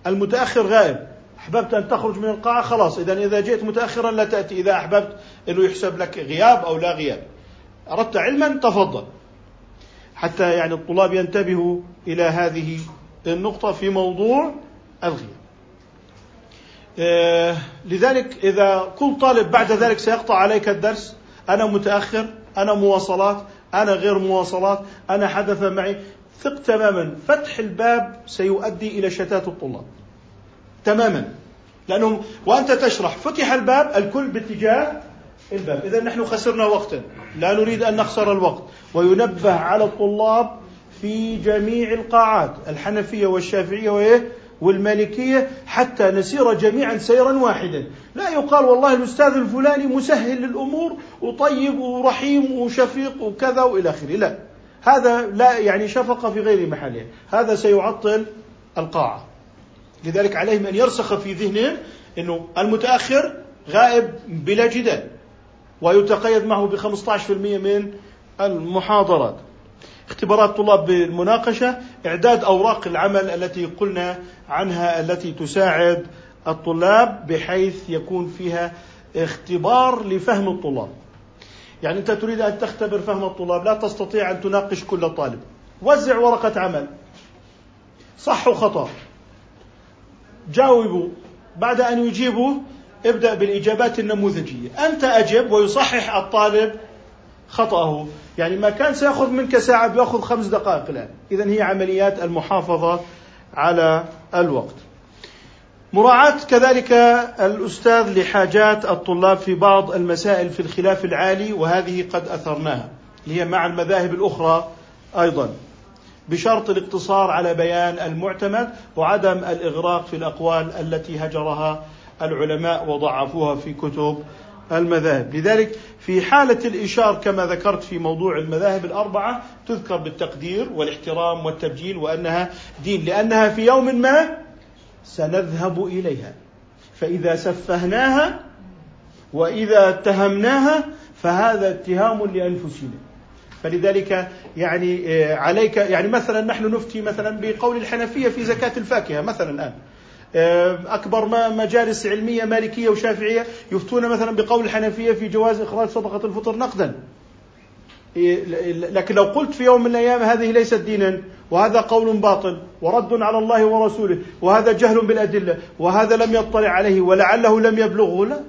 المتأخر غائب. أحببت أن تخرج من القاعة؟ خلاص. إذا إذا جئت متاخرا لا تأتي. إذا أحببت إنه يحسب لك غياب أو لا غياب. أردت علما؟ تفضل. حتى يعني الطلاب ينتبهوا إلى هذه النقطة في موضوع الغياب. لذلك إذا كل طالب بعد ذلك سيقطع عليك الدرس. أنا متأخر أنا مواصلات أنا غير مواصلات أنا حدث معي. ثق تماما. فتح الباب سيؤدي إلى شتات الطلاب. تماما. لأنهم وأنت تشرح فتح الباب الكل باتجاه الباب. إذا نحن خسرنا وقتا. لا نريد أن نخسر الوقت. وينبه على الطلاب في جميع القاعات الحنفية والشافعية وإيه؟ والمالكية حتى نسير جميعا سيرا واحدا. لا يقال والله الأستاذ الفلاني مسهل للأمور وطيب ورحيم وشفيق وكذا وإلى آخره. لا هذا لا يعني شفقة في غير محلها هذا سيعطل القاعة. لذلك عليهم أن يرسخ في ذهنهم أنه المتأخر غائب بلا جدال ويتقيد معه ب 15% من المحاضرات. اختبارات طلاب بالمناقشة إعداد أوراق العمل التي قلنا عنها التي تساعد الطلاب بحيث يكون فيها اختبار لفهم الطلاب. يعني أنت تريد أن تختبر فهم الطلاب لا تستطيع أن تناقش كل طالب. وزع ورقة عمل. صح وخطأ. جاوبوا. بعد أن يجيبوا ابدأ بالإجابات النموذجية. أنت أجب ويصحح الطالب خطأه. يعني ما كان سيأخذ منك ساعة بيأخذ خمس دقائق الآن إذا هي عمليات المحافظة على الوقت. مراعاة كذلك الأستاذ لحاجات الطلاب في بعض المسائل في الخلاف العالي وهذه قد أثرناها. هي مع المذاهب الأخرى أيضا. بشرط الاقتصار على بيان المعتمد وعدم الإغراق في الأقوال التي هجرها العلماء وضعفوها في كتب المذاهب. لذلك في حالة الإشار كما ذكرت في موضوع المذاهب الأربعة تذكر بالتقدير والاحترام والتبجيل وأنها دين لأنها في يوم ما سنذهب إليها. فإذا سفهناها وإذا اتهمناها فهذا اتهام لأنفسنا. فلذلك يعني آه، عليك يعني مثلا نحن نفتي مثلا بقول الحنفية في زكاة الفاكهة مثلا الآن. أكبر مجالس علمية مالكية وشافعية يفتون مثلا بقول الحنفية في جواز إخراج صدقة الفطر نقدا. إيه، لكن لو قلت في يوم من الأيام هذه ليست دينا وهذا قول باطل ورد على الله ورسوله وهذا جهل بالأدلة وهذا لم يطلع عليه ولعله لم يبلغه لا.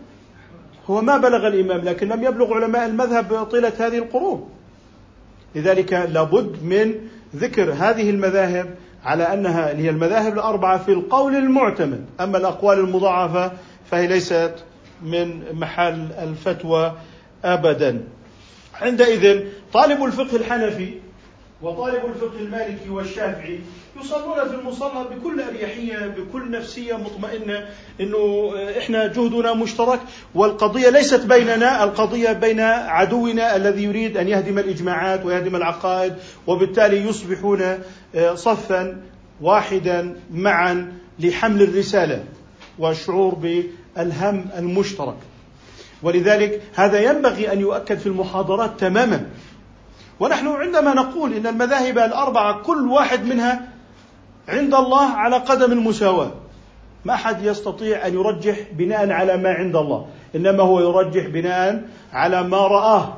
هو ما بلغ الإمام لكن لم يبلغ علماء المذهب طيلة هذه القرون. لذلك لابد من ذكر هذه المذاهب على أنها هي المذاهب الأربعة في القول المعتمد، أما الأقوال المضاعفة فهي ليست من محل الفتوى ابدا. عندئذ طالب الفقه الحنفي وطالب الفقه المالكي والشافعي يصلون في المصلى بكل أريحية بكل نفسية مطمئنة إنه إحنا جهدنا مشترك والقضية ليست بيننا القضية بين عدونا الذي يريد أن يهدم الإجماعات ويهدم العقائد وبالتالي يصبحون آه، صفا واحدا معا لحمل الرسالة والشعور بالهم المشترك. ولذلك هذا ينبغي أن يؤكد في المحاضرات تماما ونحن عندما نقول إن المذاهب الأربعة كل واحد منها عند الله على قدم المساواة ما أحد يستطيع أن يرجح بناء على ما عند الله إنما هو يرجح بناء على ما رآه.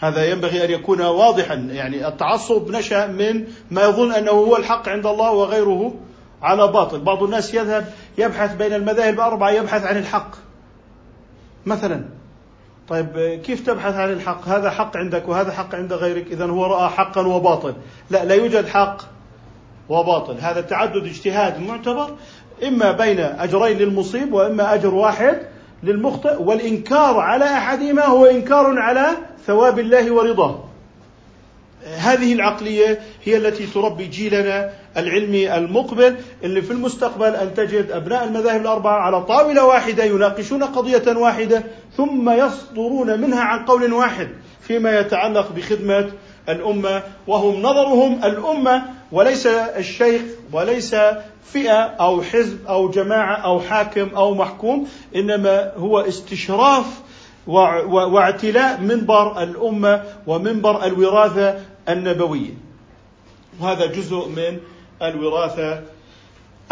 هذا ينبغي أن يكون واضحا يعني التعصب نشأ من ما يظن أنه هو الحق عند الله وغيره على باطل. بعض الناس يذهب يبحث بين المذاهب الأربعة يبحث عن الحق. مثلا طيب كيف تبحث عن الحق؟ هذا حق عندك وهذا حق عند غيرك إذا هو رأى حقا وباطل لا لا يوجد حق وباطل. هذا تعدد اجتهاد معتبر إما بين أجرين للمصيب وإما أجر واحد للمخطئ والإنكار على أحدهما هو إنكار على ثواب الله ورضاه. هذه العقلية هي التي تربي جيلنا العلمي المقبل اللي في المستقبل أن تجد أبناء المذاهب الأربعة على طاولة واحدة يناقشون قضية واحدة ثم يصدرون منها عن قول واحد فيما يتعلق بخدمة الأمة وهم نظرهم الأمة وليس الشيخ وليس فئة أو حزب أو جماعة أو حاكم أو محكوم إنما هو استشراف واعتلاء منبر الأمة ومنبر الوراثة النبوية. وهذا جزء من الوراثة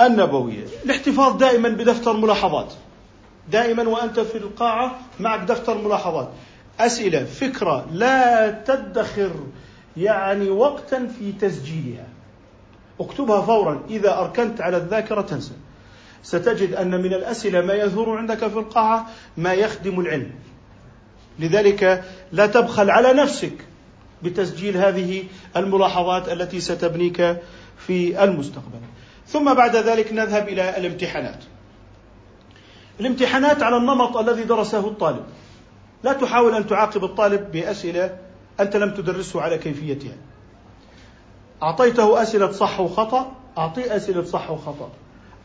النبوية. الاحتفاظ دائما بدفتر ملاحظات. دائما وأنت في القاعة معك دفتر ملاحظات. أسئلة فكرة لا تدخر يعني وقتا في تسجيلها. اكتبها فورا. إذا أركنت على الذاكرة تنسى. ستجد أن من الأسئلة ما يظهر عندك في القاعة ما يخدم العلم. لذلك لا تبخل على نفسك. بتسجيل هذه الملاحظات التي ستبنيك في المستقبل. ثم بعد ذلك نذهب إلى الامتحانات. الامتحانات على النمط الذي درسه الطالب. لا تحاول أن تعاقب الطالب بأسئلة أنت لم تدرسه على كيفيتها. أعطيته أسئلة صح وخطأ اعطيه أسئلة صح وخطأ.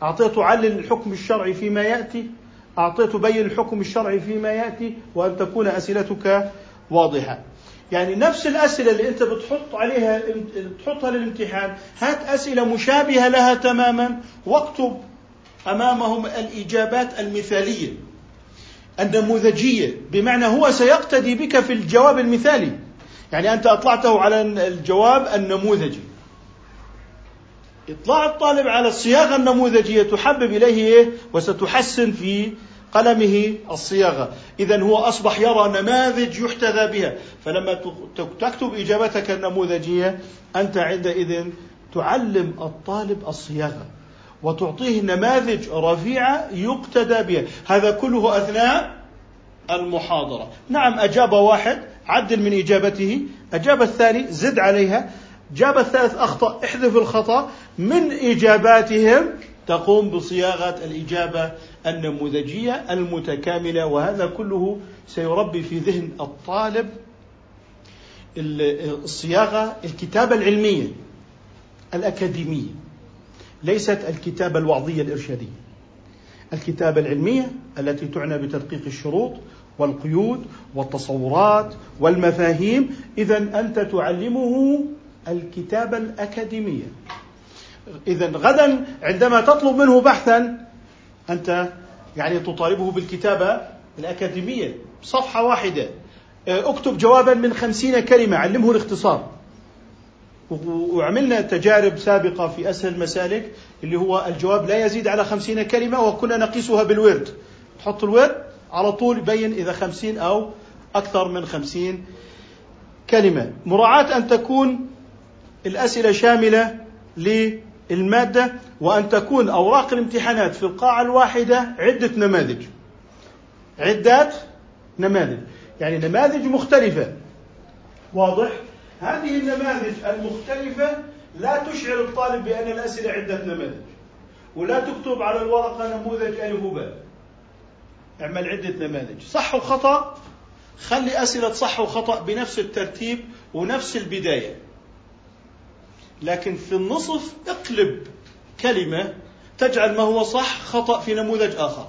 أعطيته علل الحكم الشرعي فيما يأتي أعطيته بين الحكم الشرعي فيما يأتي وأن تكون أسئلتك واضحة. يعني نفس الأسئلة اللي أنت بتحط عليها تحطها للامتحان. هات أسئلة مشابهة لها تماما واكتب أمامهم الإجابات المثالية النموذجية. بمعنى هو سيقتدي بك في الجواب المثالي. يعني أنت أطلعته على الجواب النموذجي. إطلاع الطالب على الصياغة النموذجية تحبب إليه إيه؟ وستحسن في قلمه الصياغة. إذا هو أصبح يرى نماذج يحتذى بها. فلما تكتب إجابتك النموذجية أنت عندئذ تعلم الطالب الصياغة وتعطيه نماذج رفيعة يقتدى بها. هذا كله أثناء المحاضرة. نعم أجاب واحد عدل من إجابته. أجاب الثاني زد عليها. جاب الثالث أخطأ احذف الخطأ. من إجاباتهم؟ تقوم بصياغة الإجابة النموذجية المتكاملة وهذا كله سيربي في ذهن الطالب الصياغة الكتابة العلمية الأكاديمية ليست الكتابة الوعظية الإرشادية. الكتابة العلمية التي تعنى بتدقيق الشروط والقيود والتصورات والمفاهيم اذا أنت تعلمه الكتابة الأكاديمية. إذا غدا عندما تطلب منه بحثا أنت يعني تطالبه بالكتابة الأكاديمية صفحة واحدة. آه، اكتب جوابا من خمسين كلمة علمه الاختصار. وعملنا تجارب سابقة في أسهل المسالك اللي هو الجواب لا يزيد على خمسين كلمة وكنا نقيسها بالورد. تحط الورد على طول يبين إذا خمسين أو أكثر من خمسين كلمة. مراعاة أن تكون الأسئلة شاملة المادة وأن تكون أوراق الامتحانات في القاعة الواحدة عدة نماذج. عدة نماذج. يعني نماذج مختلفة. واضح؟ هذه النماذج المختلفة لا تشعر الطالب بأن الأسئلة عدة نماذج. ولا تكتب على الورقة نموذج ألف وباء. اعمل عدة نماذج. صح وخطأ خلي أسئلة صح وخطأ بنفس الترتيب ونفس البداية. لكن في النصف اقلب كلمة تجعل ما هو صح خطأ في نموذج آخر.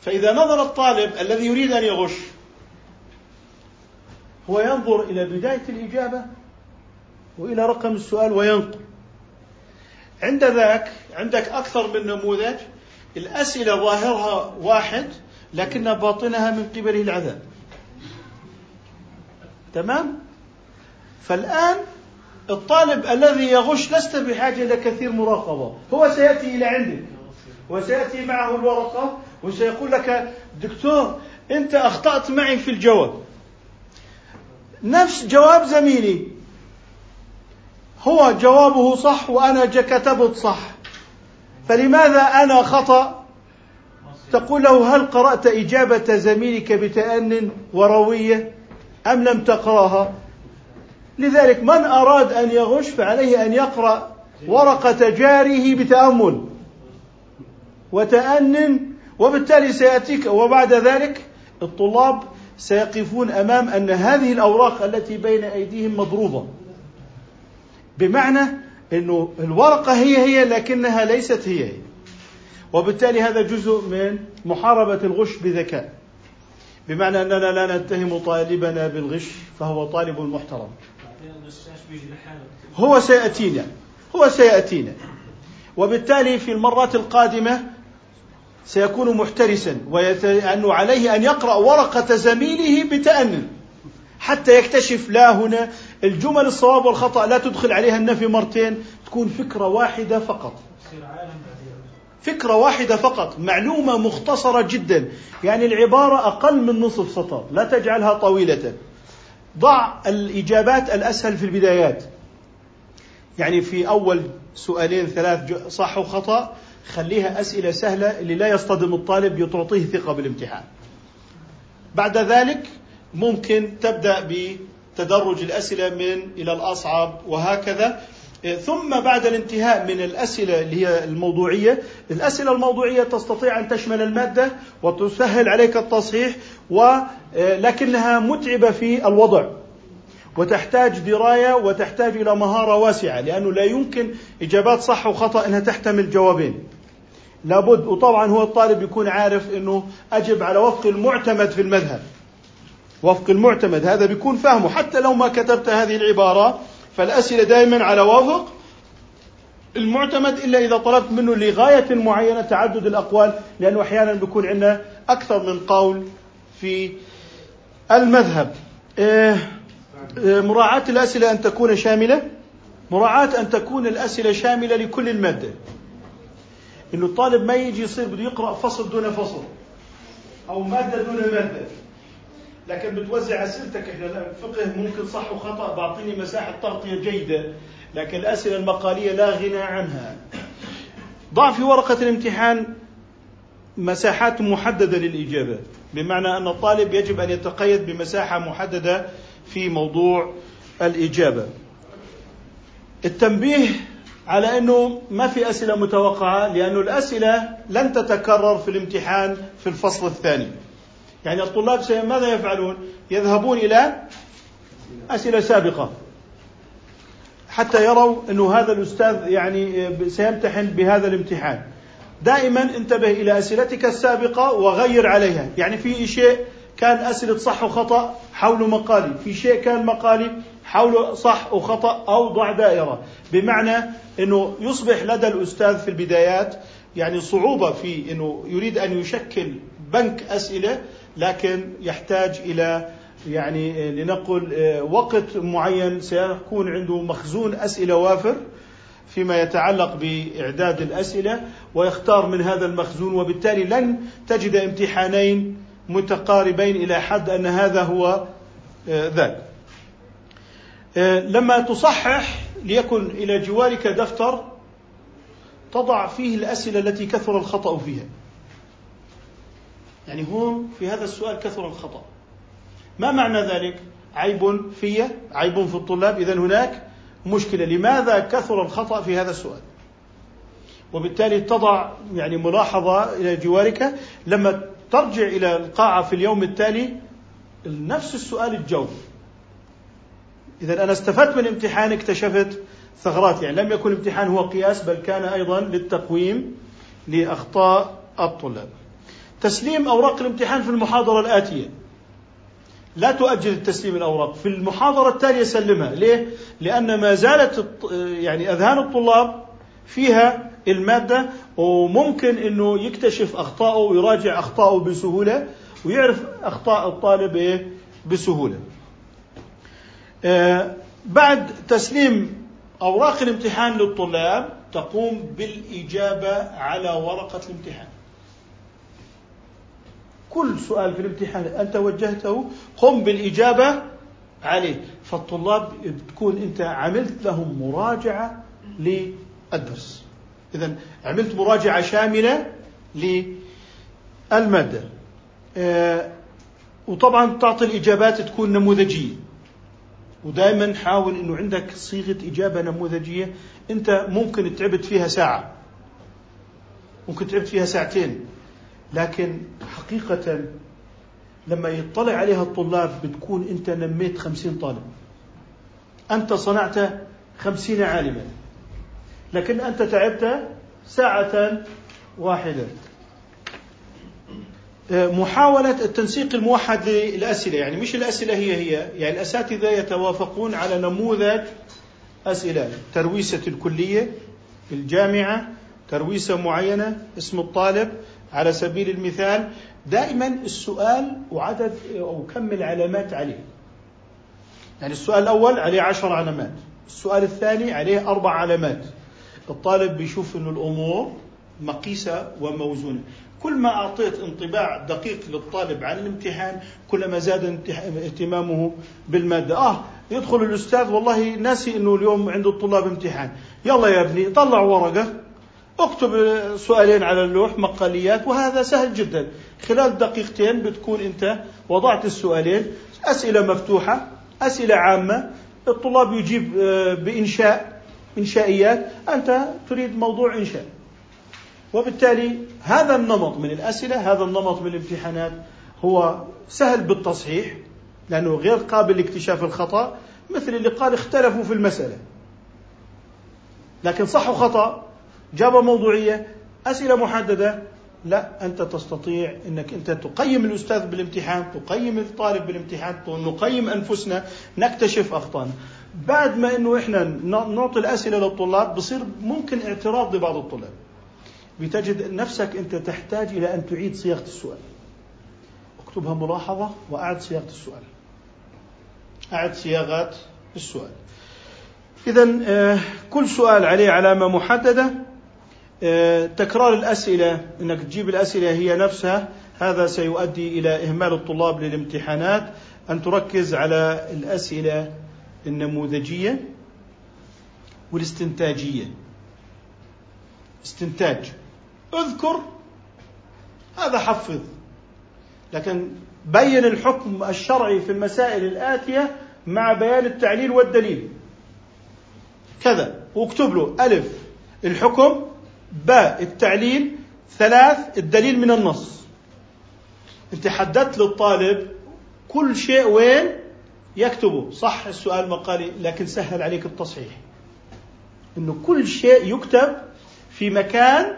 فإذا نظر الطالب الذي يريد أن يغش هو ينظر إلى بداية الإجابة وإلى رقم السؤال وينقل. عند ذاك عندك أكثر من نموذج الأسئلة ظاهرها واحد لكن باطنها من قبله العذاب. تمام؟ فالآن الطالب الذي يغش لست بحاجة إلى كثير مراقبة. هو سيأتي إلى عندك وسيأتي معه الورقة وسيقول لك دكتور أنت أخطأت معي في الجواب. نفس جواب زميلي. هو جوابه صح وأنا كتبت صح. فلماذا أنا خطأ؟ تقول له هل قرأت إجابة زميلك بتأن وروية أم لم تقرأها؟ لذلك من أراد أن يغش فعليه أن يقرأ ورقة جاره بتأمل وتأن وبالتالي سيأتيك وبعد ذلك الطلاب سيقفون أمام أن هذه الأوراق التي بين أيديهم مضروبة. بمعنى أنه الورقة هي هي لكنها ليست هي هي. وبالتالي هذا جزء من محاربة الغش بذكاء. بمعنى أننا لا نتهم طالبنا بالغش فهو طالب محترم. هو سيأتينا هو سيأتينا. وبالتالي في المرات القادمة سيكون محترسا وأنه عليه أن يقرأ ورقة زميله بتأنن حتى يكتشف لا هنا الجمل الصواب والخطأ لا تدخل عليها النفي مرتين تكون فكرة واحدة فقط. فكرة واحدة فقط معلومة مختصرة جدا. يعني العبارة أقل من نصف سطر لا تجعلها طويلة. ضع الإجابات الأسهل في البدايات. يعني في أول سؤالين ثلاث صح وخطأ خليها أسئلة سهلة اللي لا يصطدم الطالب تعطيه ثقة بالامتحان. بعد ذلك ممكن تبدأ بتدرج الأسئلة من إلى الأصعب وهكذا. ثم بعد الانتهاء من الأسئلة اللي هي الموضوعية الأسئلة الموضوعية تستطيع أن تشمل المادة وتسهل عليك التصحيح ولكنها متعبة في الوضع وتحتاج دراية وتحتاج إلى مهارة واسعة لأنه لا يمكن إجابات صح وخطأ أنها تحتمل جوابين. لابد وطبعا هو الطالب يكون عارف أنه أجب على وفق المعتمد في المذهب. وفق المعتمد هذا بيكون فهمه حتى لو ما كتبت هذه العبارة فالأسئلة دائما على وفق المعتمد إلا إذا طلبت منه لغاية معينة تعدد الأقوال لأنه أحيانا بيكون عندنا أكثر من قول في المذهب. إيه إيه مراعاة الأسئلة أن تكون شاملة. مراعاة أن تكون الأسئلة شاملة لكل المادة. إنه الطالب ما يجي يصير بده يقرأ فصل دون فصل أو مادة دون مادة. لكن بتوزع أسئلتك. إحنا الفقه ممكن صح وخطأ بعطيني مساحة تغطية جيدة لكن الأسئلة المقالية لا غنى عنها. ضع في ورقة الامتحان مساحات محددة للإجابة بمعنى أن الطالب يجب أن يتقيد بمساحة محددة في موضوع الإجابة. التنبيه على أنه ما في أسئلة متوقعة لأنه الأسئلة لن تتكرر في الامتحان في الفصل الثاني. يعني الطلاب ماذا يفعلون؟ يذهبون إلى أسئلة سابقة. حتى يروا أنه هذا الأستاذ يعني سيمتحن بهذا الامتحان. دائما انتبه إلى أسئلتك السابقة وغير عليها. يعني في شيء كان أسئلة صح وخطأ حول مقالي. في شيء كان مقالي حول صح وخطأ أو ضع دائرة. بمعنى أنه يصبح لدى الأستاذ في البدايات يعني صعوبة في أنه يريد أن يشكل بنك أسئلة لكن يحتاج إلى يعني لنقل وقت معين سيكون عنده مخزون أسئلة وافر فيما يتعلق بإعداد الأسئلة ويختار من هذا المخزون وبالتالي لن تجد امتحانين متقاربين إلى حد أن هذا هو ذاك. لما تصحح ليكن إلى جوارك دفتر تضع فيه الأسئلة التي كثر الخطأ فيها. يعني هون في هذا السؤال كثر الخطأ. ما معنى ذلك؟ عيب في عيب في الطلاب. إذا هناك مشكلة. لماذا كثر الخطأ في هذا السؤال؟ وبالتالي تضع يعني ملاحظة إلى جوارك. لما ترجع إلى القاعة في اليوم التالي نفس السؤال تجاوب إذا أنا استفدت من الامتحان اكتشفت ثغرات. يعني لم يكن الامتحان هو قياس بل كان أيضا للتقويم لأخطاء الطلاب. تسليم أوراق الامتحان في المحاضرة الآتية لا تؤجل التسليم الأوراق في المحاضرة التالية سلمها ليه؟ لأن ما زالت يعني أذهان الطلاب فيها المادة وممكن أنه يكتشف أخطاءه ويراجع أخطاءه بسهولة ويعرف أخطاء الطالب إيه؟ بسهولة آه، بعد تسليم أوراق الامتحان للطلاب تقوم بالإجابة على ورقة الامتحان كل سؤال في الامتحان أنت وجهته قم بالإجابة عليه. فالطلاب تكون أنت عملت لهم مراجعة للدرس. إذا عملت مراجعة شاملة للمادة. آه، وطبعا تعطي الإجابات تكون نموذجية. ودائما حاول إنه عندك صيغة إجابة نموذجية. أنت ممكن تعبت فيها ساعة. ممكن تعبت فيها ساعتين. لكن حقيقة لما يطلع عليها الطلاب بتكون أنت نميت خمسين طالب. أنت صنعت خمسين عالما. لكن أنت تعبت ساعة واحدة. محاولة التنسيق الموحد للأسئلة يعني مش الأسئلة هي هي يعني الأساتذة يتوافقون على نموذج أسئلة. ترويسة الكلية الجامعة ترويسة معينة اسم الطالب على سبيل المثال دائما السؤال وعدد أو كم العلامات عليه. يعني السؤال الأول عليه عشر علامات السؤال الثاني عليه أربع علامات. الطالب بيشوف أن الأمور مقيسة وموزونة. كل ما أعطيت انطباع دقيق للطالب عن الامتحان كلما زاد اهتمامه بالمادة. آه يدخل الأستاذ والله ناسي أنه اليوم عند الطلاب امتحان. يلا يا ابني طلع ورقة. اكتب سؤالين على اللوح مقاليات وهذا سهل جدا. خلال دقيقتين بتكون أنت وضعت السؤالين. أسئلة مفتوحة أسئلة عامة. الطلاب يجيب آه، بإنشاء إنشائيات. أنت تريد موضوع إنشاء. وبالتالي هذا النمط من الأسئلة هذا النمط من الامتحانات هو سهل بالتصحيح لأنه غير قابل لاكتشاف الخطأ مثل اللي قال اختلفوا في المسألة. لكن صح وخطأ جابة موضوعية أسئلة محددة. لا أنت تستطيع أنك أنت تقيم الأستاذ بالامتحان تقيم الطالب بالامتحان نقيم أنفسنا نكتشف أخطاءنا. بعد ما أنه إحنا نعطي الأسئلة للطلاب بصير ممكن اعتراض لبعض الطلاب. بتجد نفسك أنت تحتاج إلى أن تعيد صياغة السؤال. اكتبها ملاحظة وأعد صياغة السؤال. أعد صياغة السؤال. إذا آه، كل سؤال عليه علامة محددة. تكرار الأسئلة أنك تجيب الأسئلة هي نفسها هذا سيؤدي إلى إهمال الطلاب للامتحانات. أن تركز على الأسئلة النموذجية والاستنتاجية. استنتاج. اذكر هذا حفظ. لكن بين الحكم الشرعي في المسائل الآتية مع بيان التعليل والدليل. كذا واكتب له ألف. الحكم باء التعليل ثلاث الدليل من النص. انت حددت للطالب كل شيء وين يكتبه. صح السؤال مقالي لكن سهل عليك التصحيح. إنه كل شيء يكتب في مكان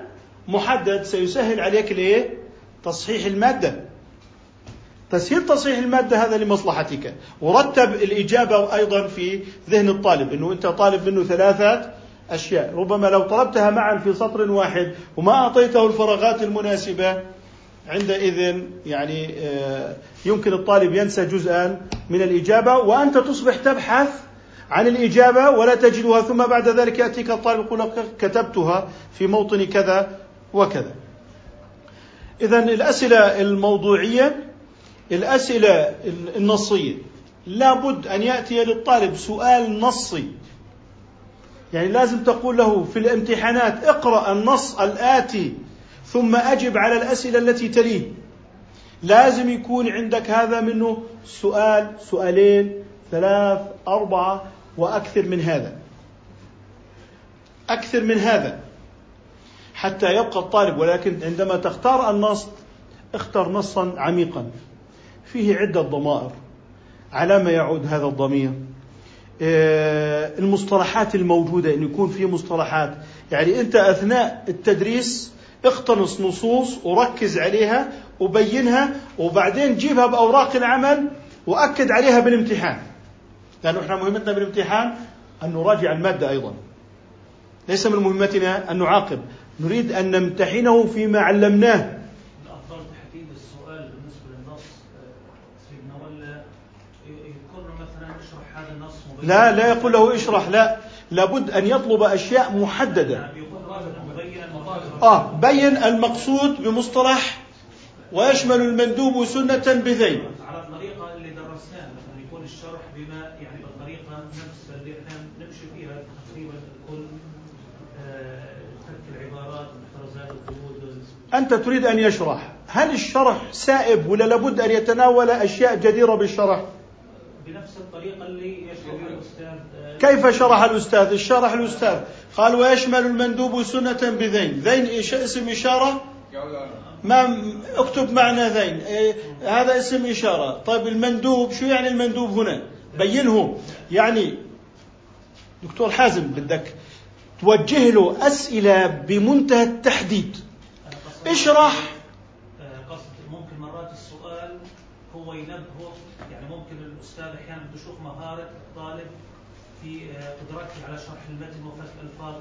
محدد. سيسهل عليك الايه؟ تصحيح المادة. تسهيل تصحيح المادة هذا لمصلحتك، ورتب الإجابة أيضا في ذهن الطالب. إنه أنت طالب منه ثلاثة أشياء، ربما لو طلبتها معا في سطر واحد وما أعطيته الفراغات المناسبة عندئذ يعني آه، يمكن الطالب ينسى جزءا من الإجابة. وأنت تصبح تبحث عن الإجابة ولا تجدها ثم بعد ذلك يأتيك الطالب يقول كتبتها في موطن كذا وكذا. إذا الأسئلة الموضوعية الأسئلة النصية. لابد أن يأتي للطالب سؤال نصي. يعني لازم تقول له في الامتحانات اقرأ النص الآتي ثم أجب على الأسئلة التي تليه. لازم يكون عندك هذا منه سؤال سؤالين ثلاث أربعة وأكثر من هذا. أكثر من هذا. حتى يبقى الطالب ولكن عندما تختار النص اختر نصا عميقا. فيه عدة ضمائر على ما يعود هذا الضمير. المصطلحات الموجودة أن يكون في مصطلحات. يعني أنت أثناء التدريس اقتنص نصوص وركز عليها وبينها وبعدين جيبها بأوراق العمل وأكد عليها بالامتحان. لأنه إحنا مهمتنا بالامتحان أن نراجع المادة أيضا. ليس من مهمتنا أن نعاقب. نريد أن نمتحنه فيما علمناه الافضل تحديد السؤال بالنسبة للنص آه، سيدنا ولا يذكر مثلا اشرح هذا النص مبين لا لا يقول له اشرح لا. لابد أن يطلب أشياء محددة. مطالب آه بين المقصود بمصطلح ويشمل المندوب سنة بذيل. على الطريقة اللي درسناها مثلا يكون الشرح بما يعني بالطريقة نفس اللي إحنا نمشي فيها تقريبا كل آه، ترك العبارات أنت تريد أن يشرح. هل الشرح سائب ولا لابد أن يتناول أشياء جديرة بالشرح؟ بنفس الطريقة اللي يشرح الأستاذ آه، كيف شرح الأستاذ؟ الشرح الأستاذ. قال ويشمل المندوب سنة بذين. ذين إيش- اسم إشارة؟ ما اكتب معنى ذين. إيه هذا اسم إشارة. طيب المندوب شو يعني المندوب هنا؟ بينه. يعني دكتور حازم بدك توجه له أسئلة بمنتهى التحديد. اشرح آه، قصد ممكن مرات السؤال هو ينبهه يعني ممكن الاستاذ أحيانا بده مهاره الطالب في آه، قدرته على شرح المتن وفك الفاظه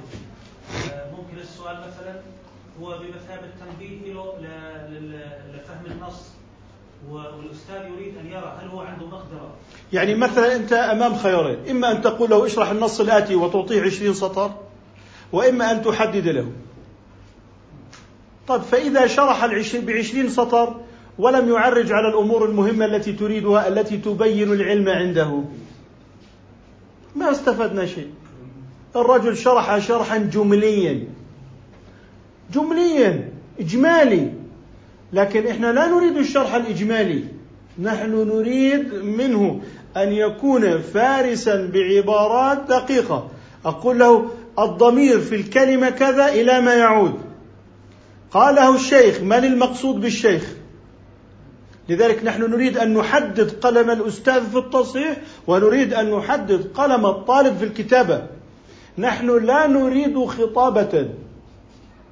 آه، ممكن السؤال مثلا هو بمثابة تنبيه له لفهم النص. و- والأستاذ يريد أن يرى هل هو عنده مقدرة؟ يعني مثلا أنت أمام خيارين إما أن تقول له اشرح النص الآتي وتعطيه عشرين سطر وإما أن تحدد له. طيب فإذا شرح بعشرين سطر ولم يعرج على الأمور المهمة التي تريدها التي تبين العلم عنده. ما استفدنا شيء. الرجل شرح شرحا جمليا. جمليا إجمالي. لكن إحنا لا نريد الشرح الإجمالي. نحن نريد منه أن يكون فارسا بعبارات دقيقة. أقول له الضمير في الكلمة كذا إلى ما يعود. قاله الشيخ من المقصود بالشيخ؟ لذلك نحن نريد أن نحدد قلم الأستاذ في التصحيح ونريد أن نحدد قلم الطالب في الكتابة. نحن لا نريد خطابة.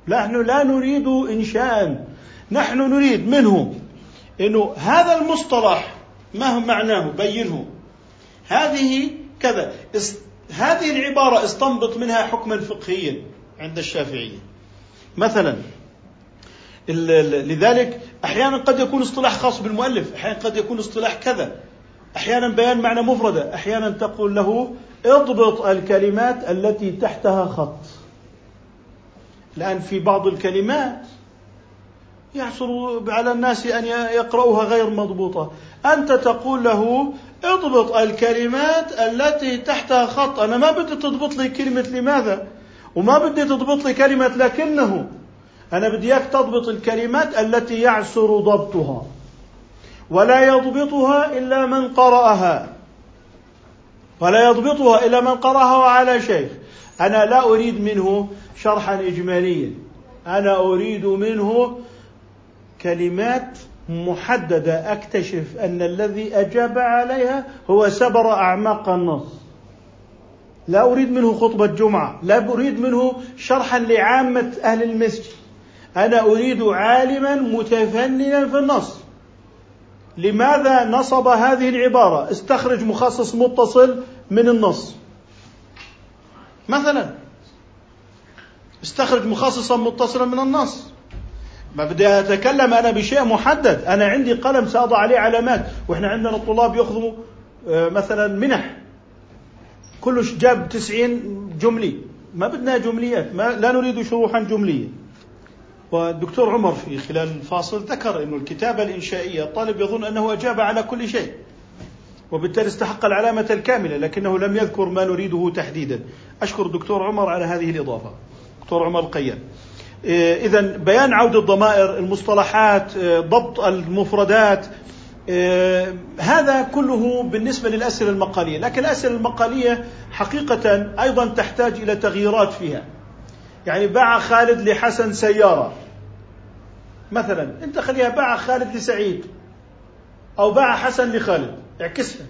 نحن لا نريد إنشاء. نحن نريد منه إنه هذا المصطلح ما هو معناه؟ بينه. هذه كذا. هذه العبارة استنبط منها حكما فقهيا عند الشافعية. مثلا لذلك أحيانا قد يكون اصطلاح خاص بالمؤلف أحيانا قد يكون اصطلاح كذا. أحيانا بيان معنى مفرده أحيانا تقول له اضبط الكلمات التي تحتها خط. الآن في بعض الكلمات يحصل على الناس أن يقرأوها غير مضبوطة. أنت تقول له اضبط الكلمات التي تحتها خط. أنا ما بدي تضبط لي كلمة لماذا؟ وما بدي تضبط لي كلمة لكنه أنا بدي إياك تضبط الكلمات التي يعسر ضبطها. ولا يضبطها إلا من قرأها. ولا يضبطها إلا من قرأها وعلى شيخ. أنا لا أريد منه شرحا اجماليا. أنا أريد منه كلمات محددة. أكتشف أن الذي أجاب عليها هو سبر أعماق النص. لا أريد منه خطبة جمعة. لا أريد منه شرحا لعامة أهل المسجد. أنا أريد عالما متفننا في النص. لماذا نصب هذه العبارة؟ استخرج مخصص متصل من النص. مثلا استخرج مخصصا متصلا من النص. ما بدي أتكلم أنا بشيء محدد. أنا عندي قلم سأضع عليه علامات. وإحنا عندنا الطلاب يأخذوا آه، مثلا منح. كله جاب 90 جملي. ما بدنا جمليات. ما لا نريد شروحا جملية. والدكتور عمر في خلال الفاصل ذكر إنه الكتابة الإنشائية الطالب يظن أنه أجاب على كل شيء وبالتالي استحق العلامة الكاملة لكنه لم يذكر ما نريده تحديدا. أشكر الدكتور عمر على هذه الإضافة. دكتور عمر القيان إذا بيان عودة الضمائر المصطلحات آه، ضبط المفردات آه، هذا كله بالنسبة للأسئلة المقالية. لكن الأسئلة المقالية حقيقة أيضا تحتاج إلى تغييرات فيها. يعني باع خالد لحسن سيارة. مثلا أنت خليها باع خالد لسعيد أو باع حسن لخالد. اعكسها.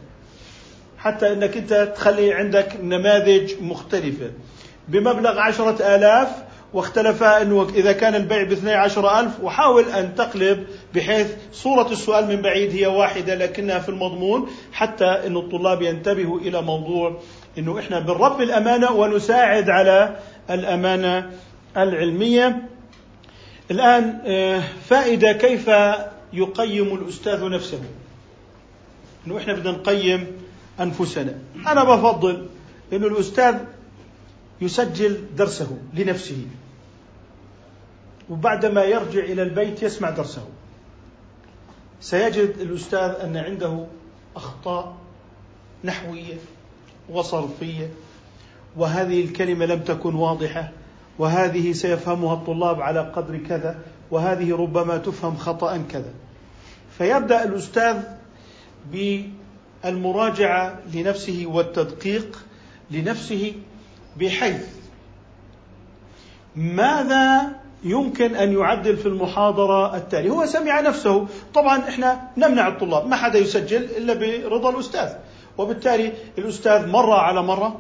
حتى أنك أنت تخلي عندك نماذج مختلفة. بمبلغ عشرة آلاف واختلف أنه إذا كان البيع باثني عشر ألف وحاول أن تقلب بحيث صورة السؤال من بعيد هي واحدة لكنها في المضمون حتى أن الطلاب ينتبهوا إلى موضوع أنه إحنا بنربي الأمانة ونساعد على الأمانة العلمية. الآن آه، فائدة كيف يقيم الأستاذ نفسه؟ أنه إحنا بدنا نقيم أنفسنا. أنا بفضل أنه الأستاذ يسجل درسه لنفسه. وبعدما يرجع إلى البيت يسمع درسه. سيجد الأستاذ أن عنده أخطاء نحوية وصرفية. وهذه الكلمة لم تكن واضحة وهذه سيفهمها الطلاب على قدر كذا وهذه ربما تفهم خطأ كذا. فيبدأ الأستاذ بالمراجعة لنفسه والتدقيق لنفسه بحيث ماذا يمكن أن يعدل في المحاضرة التالية؟ هو سمع نفسه. طبعا إحنا نمنع الطلاب ما حدا يسجل إلا برضا الأستاذ. وبالتالي الأستاذ مره على مرة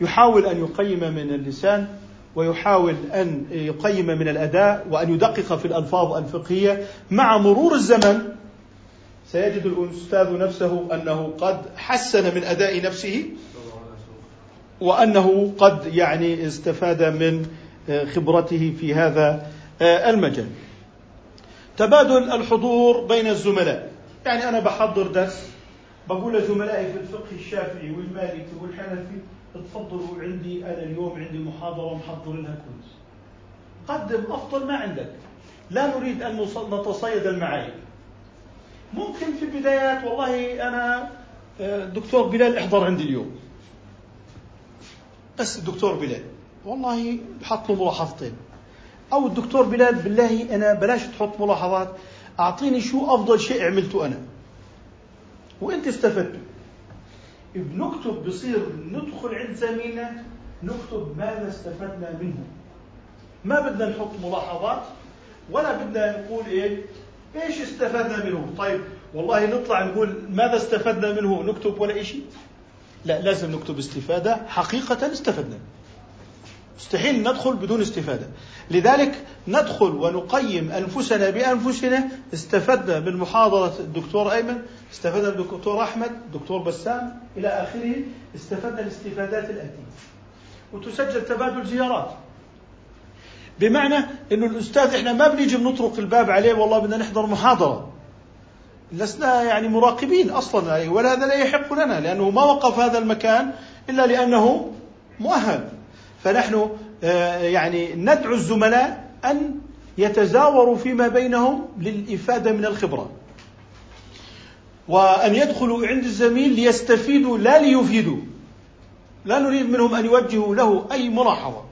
يحاول أن يقيم من اللسان ويحاول أن يقيم من الأداء وأن يدقق في الألفاظ الفقهية مع مرور الزمن سيجد الأستاذ نفسه أنه قد حسن من أداء نفسه وأنه قد يعني استفاد من خبرته في هذا المجال. تبادل الحضور بين الزملاء، يعني أنا بحضر درس بقول لزملائي في الفقه الشافعي والمالكي والحنفي تفضلوا عندي أنا اليوم عندي محاضرة محضر لها كويس. قدم أفضل ما عندك. لا نريد أن نتصيد المعايير. ممكن في البدايات والله أنا دكتور بلال إحضر عندي اليوم. بس الدكتور بلال والله بحط له ملاحظتين أو الدكتور بلال بالله أنا بلاش تحط ملاحظات أعطيني شو أفضل شيء عملته أنا وأنت استفدت بنكتب بصير ندخل عند زميلنا نكتب ماذا استفدنا منه. ما بدنا نحط ملاحظات ولا بدنا نقول إيه إيش استفدنا منه. طيب والله نطلع نقول ماذا استفدنا منه نكتب ولا شيء لا لازم نكتب استفادة حقيقة استفدنا. مستحيل ندخل بدون استفادة. لذلك ندخل ونقيم أنفسنا بأنفسنا. استفدنا من محاضرة الدكتور أيمن استفدنا من الدكتور أحمد الدكتور بسام إلى آخره. استفدنا الاستفادات الآتية وتسجل تبادل زيارات. بمعنى إنه الأستاذ إحنا ما بنيجي بنطرق الباب عليه والله بدنا نحضر محاضرة. لسنا يعني مراقبين أصلا ولا هذا لا يحق لنا لأنه ما وقف هذا المكان إلا لأنه مؤهل. فنحن يعني ندعو الزملاء أن يتزاوروا فيما بينهم للإفادة من الخبرة. وأن يدخلوا عند الزميل ليستفيدوا لا ليفيدوا. لا نريد منهم أن يوجهوا له أي ملاحظة.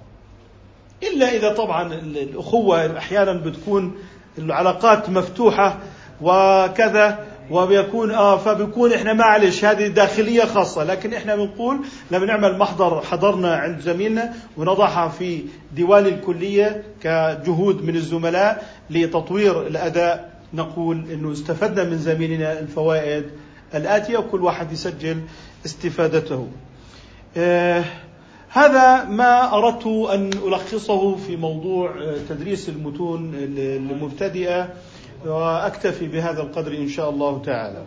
إلا إذا طبعا الأخوة أحيانا بتكون العلاقات مفتوحة وكذا وبيكون آه فبيكون إحنا معلش هذه داخلية خاصة لكن إحنا بنقول لما نعمل محضر حضرنا عند زميلنا ونضعها في ديوان الكلية كجهود من الزملاء لتطوير الأداء نقول إنه استفدنا من زميلنا الفوائد الآتية وكل واحد يسجل استفادته. آه هذا ما أردت أن ألخصه في موضوع تدريس المتون المبتدئة وأكتفي بهذا القدر إن شاء الله تعالى.